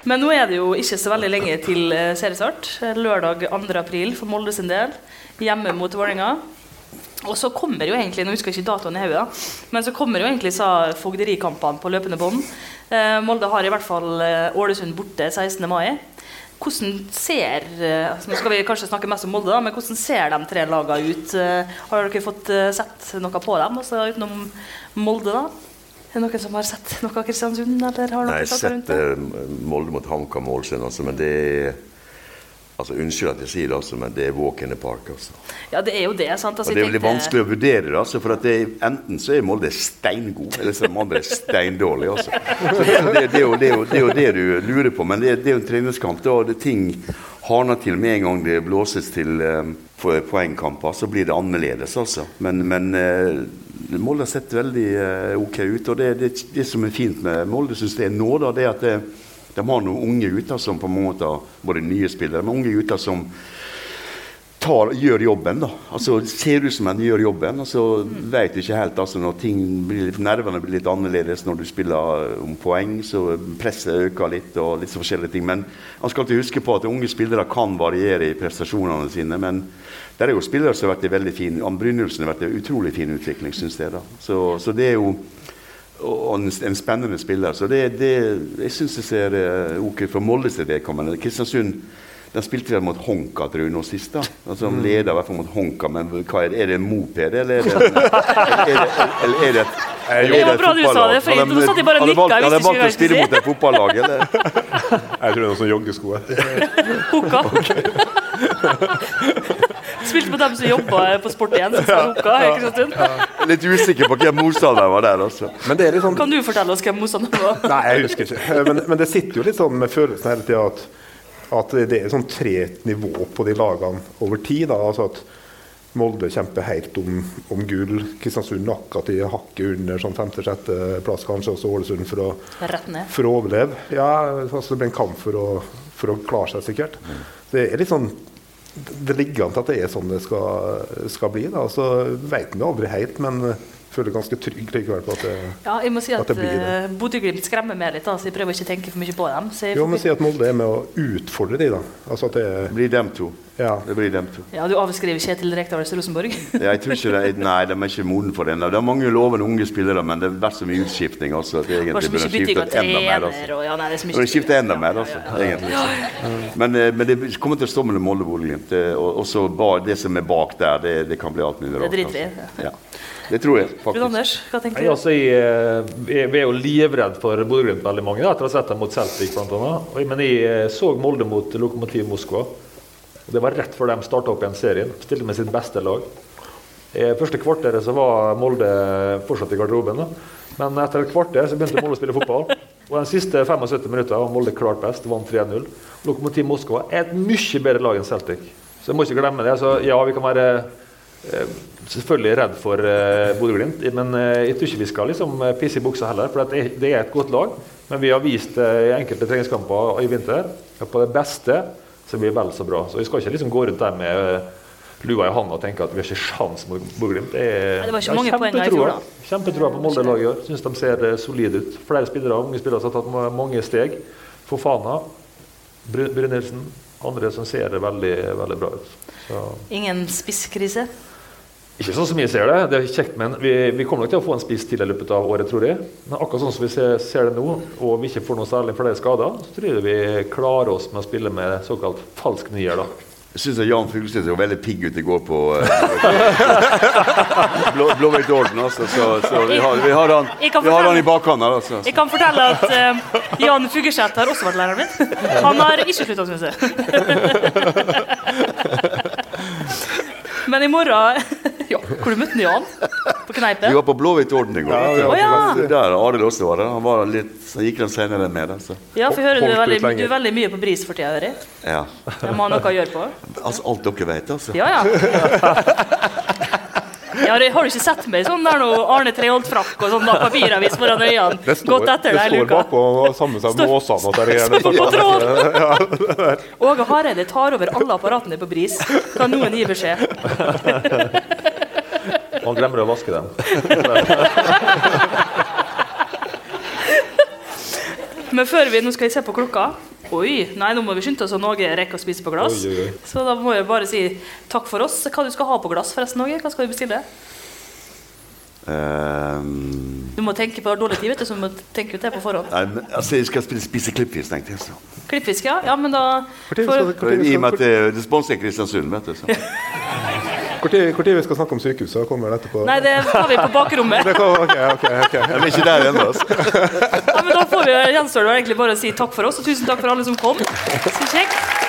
Men nå er det jo ikke så veldig lenge til eh, seriestart. Lørdag 2. april for Molde sin del. Hjemme mot Vålerenga. Og så kommer jo egentlig, nå husker jeg ikke datoen i hodet, men så kommer jo egentlig fogderikampene på løpende bånd. Eh, Molde har i hvert fall eh, Ålesund borte 16. mai. Hvordan ser eh, altså Nå skal vi kanskje snakke mest om Molde, da, men hvordan ser de tre lagene ut? Eh, har dere fått eh, sett noe på dem, altså utenom Molde? da? Er det noen som har sett noe av Kristiansund? Eller har Nei, jeg har sett Molde mot HamKam Ålesund, altså, men det er altså, Unnskyld at jeg sier det, altså, men det er walk in the park. Altså. Ja, det er jo det. sant? Altså, Og det er veldig tenkte- vanskelig å vurdere det, altså, for er, enten så er Molde steingod, eller så er de andre steindårlige. Altså. Så det, det, er jo, det, er jo, det er jo det du lurer på, men det, er- det er jo en treningskamp. Da det ting hardner til med en gang det blåses til um, poengkamper, så blir det annerledes, altså. Men, men uh, Molde har sett veldig uh, ok ut, og det, det, det som er fint med Molde, syns jeg nå, da, det er at det, de har noen unge gutter som på en måte både nye spillere, men unge gutter som tar, gjør jobben. da. Altså Ser ut som en gjør jobben, og så vet du ikke helt altså når ting blir nervene blir litt annerledes når du spiller om poeng, så presset øker litt og litt så forskjellige ting. Men man skal alltid huske på at unge spillere kan variere i prestasjonene sine. men der er jo spillere som har vært i veldig fin Ann Brynildsen har vært i utrolig fin utvikling, syns jeg. da. Så, så det er jo og en, en spennende spiller. Så det, det, jeg syns det ser eh, ok for Molde sitt vedkommende. Kristiansund de spilte vel mot Honka tror jeg, nå sist. da. Altså, de leder i hvert fall mot Honka, men hva er det? Er det en moped, eller er det *laughs* en, er det, eller er det et Det var bra du sa det, for de- nå satt jeg bare og de nikka, valgt- de valgt å spille mot et fotballag, eller? *laughs* Jeg tror det er noe sånn joggesko. Hoka. *laughs* *laughs* Spilte med dem som jobba på Sport 1. Som sa Luka, i Kristiansund. Litt usikker på hvem motstanderen var der, altså. Men det er litt sånn Kan du fortelle oss hvem motstanderen var? Nei, jeg husker ikke. Men, men det sitter jo litt sånn med følelsen hele tida at, at det er sånn tre nivå på de lagene over tid. Da. Altså at Molde kjemper helt om, om gull. Kristiansund akkurat i hakket under sånn femte-sjetteplass, kanskje også Ålesund for å, for å overleve. Ja, altså det blir en kamp for å, for å klare seg, sikkert. Det er litt sånn det ligger an til at det er sånn det skal, skal bli. Da. Så vet vi det aldri helt, men føler ganske trygg likevel på at det Ja, jeg må si At at det blir det. uh, Bodø-Glimt skremmer meg litt, da, så jeg prøver ikke å tenke for mye på dem. Så jeg, Jo, men si at Molde er med å utfordre de, da. Altså at det Det blir dem to. Ja. Det blir dem to. ja, du avskriver Kjetil Rekdals Rosenborg. *laughs* Jeg tror ikke det, Nei, de er ikke moden for det ennå. Det er mange lovende unge spillere, men det har vært så mye utskiftning. Altså, at Bare egentlig så mye bytting av enda mer. trener Altså. og ja, nei, det er så mye Burde enda mer, altså, egentlig. Men, eh, men det kommer til å stå mellom Molde og Bodø-Glimt. Og også det som er bak der, det, det kan bli alt mulig rart. Det driter vi i. altså. Ja. Det tror jeg faktisk. faktisk. Anders, hva tenker du? altså, jeg, eh, vi vi er jo livredd for Bodø-Glimt veldig mange, da, etter å ha sett dem mot Celtic bl.a. Men jeg eh, så Molde mot Lokomotiv Moskva. Og Det var rett før de starta opp igjen serien. Stilte med sitt beste lag. I første kvarteret så var Molde fortsatt i garderoben. Da. Men etter et kvarter så begynte Molde å spille fotball. Og de siste 75 minutter var Molde klart best, vant 3-0. Lokomotiv Moskva er et mye bedre lag enn Celtic. Så jeg må ikke glemme det. Så ja, vi kan være eh, selvfølgelig redd for eh, Bodø-Glimt, men eh, jeg tror ikke vi skal liksom, eh, pisse i buksa heller. For det, er et godt lag. Men vi har vist eh, i enkelte treningskamper i vinter på det beste så blir det vel så bra. Så vi skal ikke liksom gå rundt der med eh, lua i hånda og tenke at vi har ikke sjans mot Bodø-Glimt. Det, det var ikke mange poeng i fjor, da. Kjempetroa på Molde-laget i år. Syns de ser eh, solide ut. Flere spillere, unge spillere som har tatt mange steg. Fofana, Bry- Brynildsen, andre som ser veldig, veldig bra ut. Så. Ingen spisskrise? Ikke sånn som jeg ser det, det er kjekt, men vi, vi kommer nok til å få en spiss til i løpet av året, tror jeg. Men akkurat sånn som vi ser, ser det nå, og vi ikke får noe særlig flere skader, så tror jeg vi klarer oss med å spille med såkalt falsk nier. da. Jeg syns Jan Fugleseth så veldig pigg ut i går på uh, blå, Blåhvit orden. Altså, så, så vi, har, vi har han, vi har han i bakhånd her. Altså. Jeg kan fortelle at uh, Jan Fugleseth har også vært læreren min. Han har ikke slutta å snuse. *laughs* Men i morgen ja, Hvor du møtte Jan? På kneipen? Vi var på Blåhvitt-orden i går. Ja, ja. Ja. Der Arild også var der. Han var litt, så gikk han senere med. Altså. Ja, for jeg hører du er, veldig, du er veldig mye på bris for tida, hører jeg. Ja. Det må ha noe å gjøre på. Altså, alt dere vet, altså. Ja, ja. Ja, har du ikke sett meg sånn der nå, Arne Treholt-frakk og sånn da, papiravis foran øynene? Det står, Gått etter det står bakpå samme som Står- Måsane at det er Står på tråd! Åge Hareide tar over alle apparatene på bris. Kan noen gi beskjed? Og han glemmer å vaske dem. Men før vi, nå skal jeg se på klokka. Oi, nei, nå må vi skynde oss så Norge rekker å spise på glass. Oi, oi, oi. Så da må jeg bare si takk for oss. Hva du skal ha på glass forresten, Norge? Hva skal vi bestille? Ehm, Du må tenke på dårlig tid, vet du, så du må tenke ut det på forhånd. nei, men, altså, jeg skal spise, spise klippfisk, tenkte jeg. Så. Klippfisk, ja? Ja, men da Når for, skal, I og med at det, det sponser Kristiansund, vet du. *laughs* Tid- vi skal snakke om sykehuset? Kommer det etterpå? Nei, det tar vi på bakrommet. *laughs* Det kan, ok, ok, ok. Jeg er ikke der ennå. Altså. *laughs* Ja, men da får vi gjenstår det egentlig bare å si takk for oss, og tusen takk for alle som kom. Så kjekt.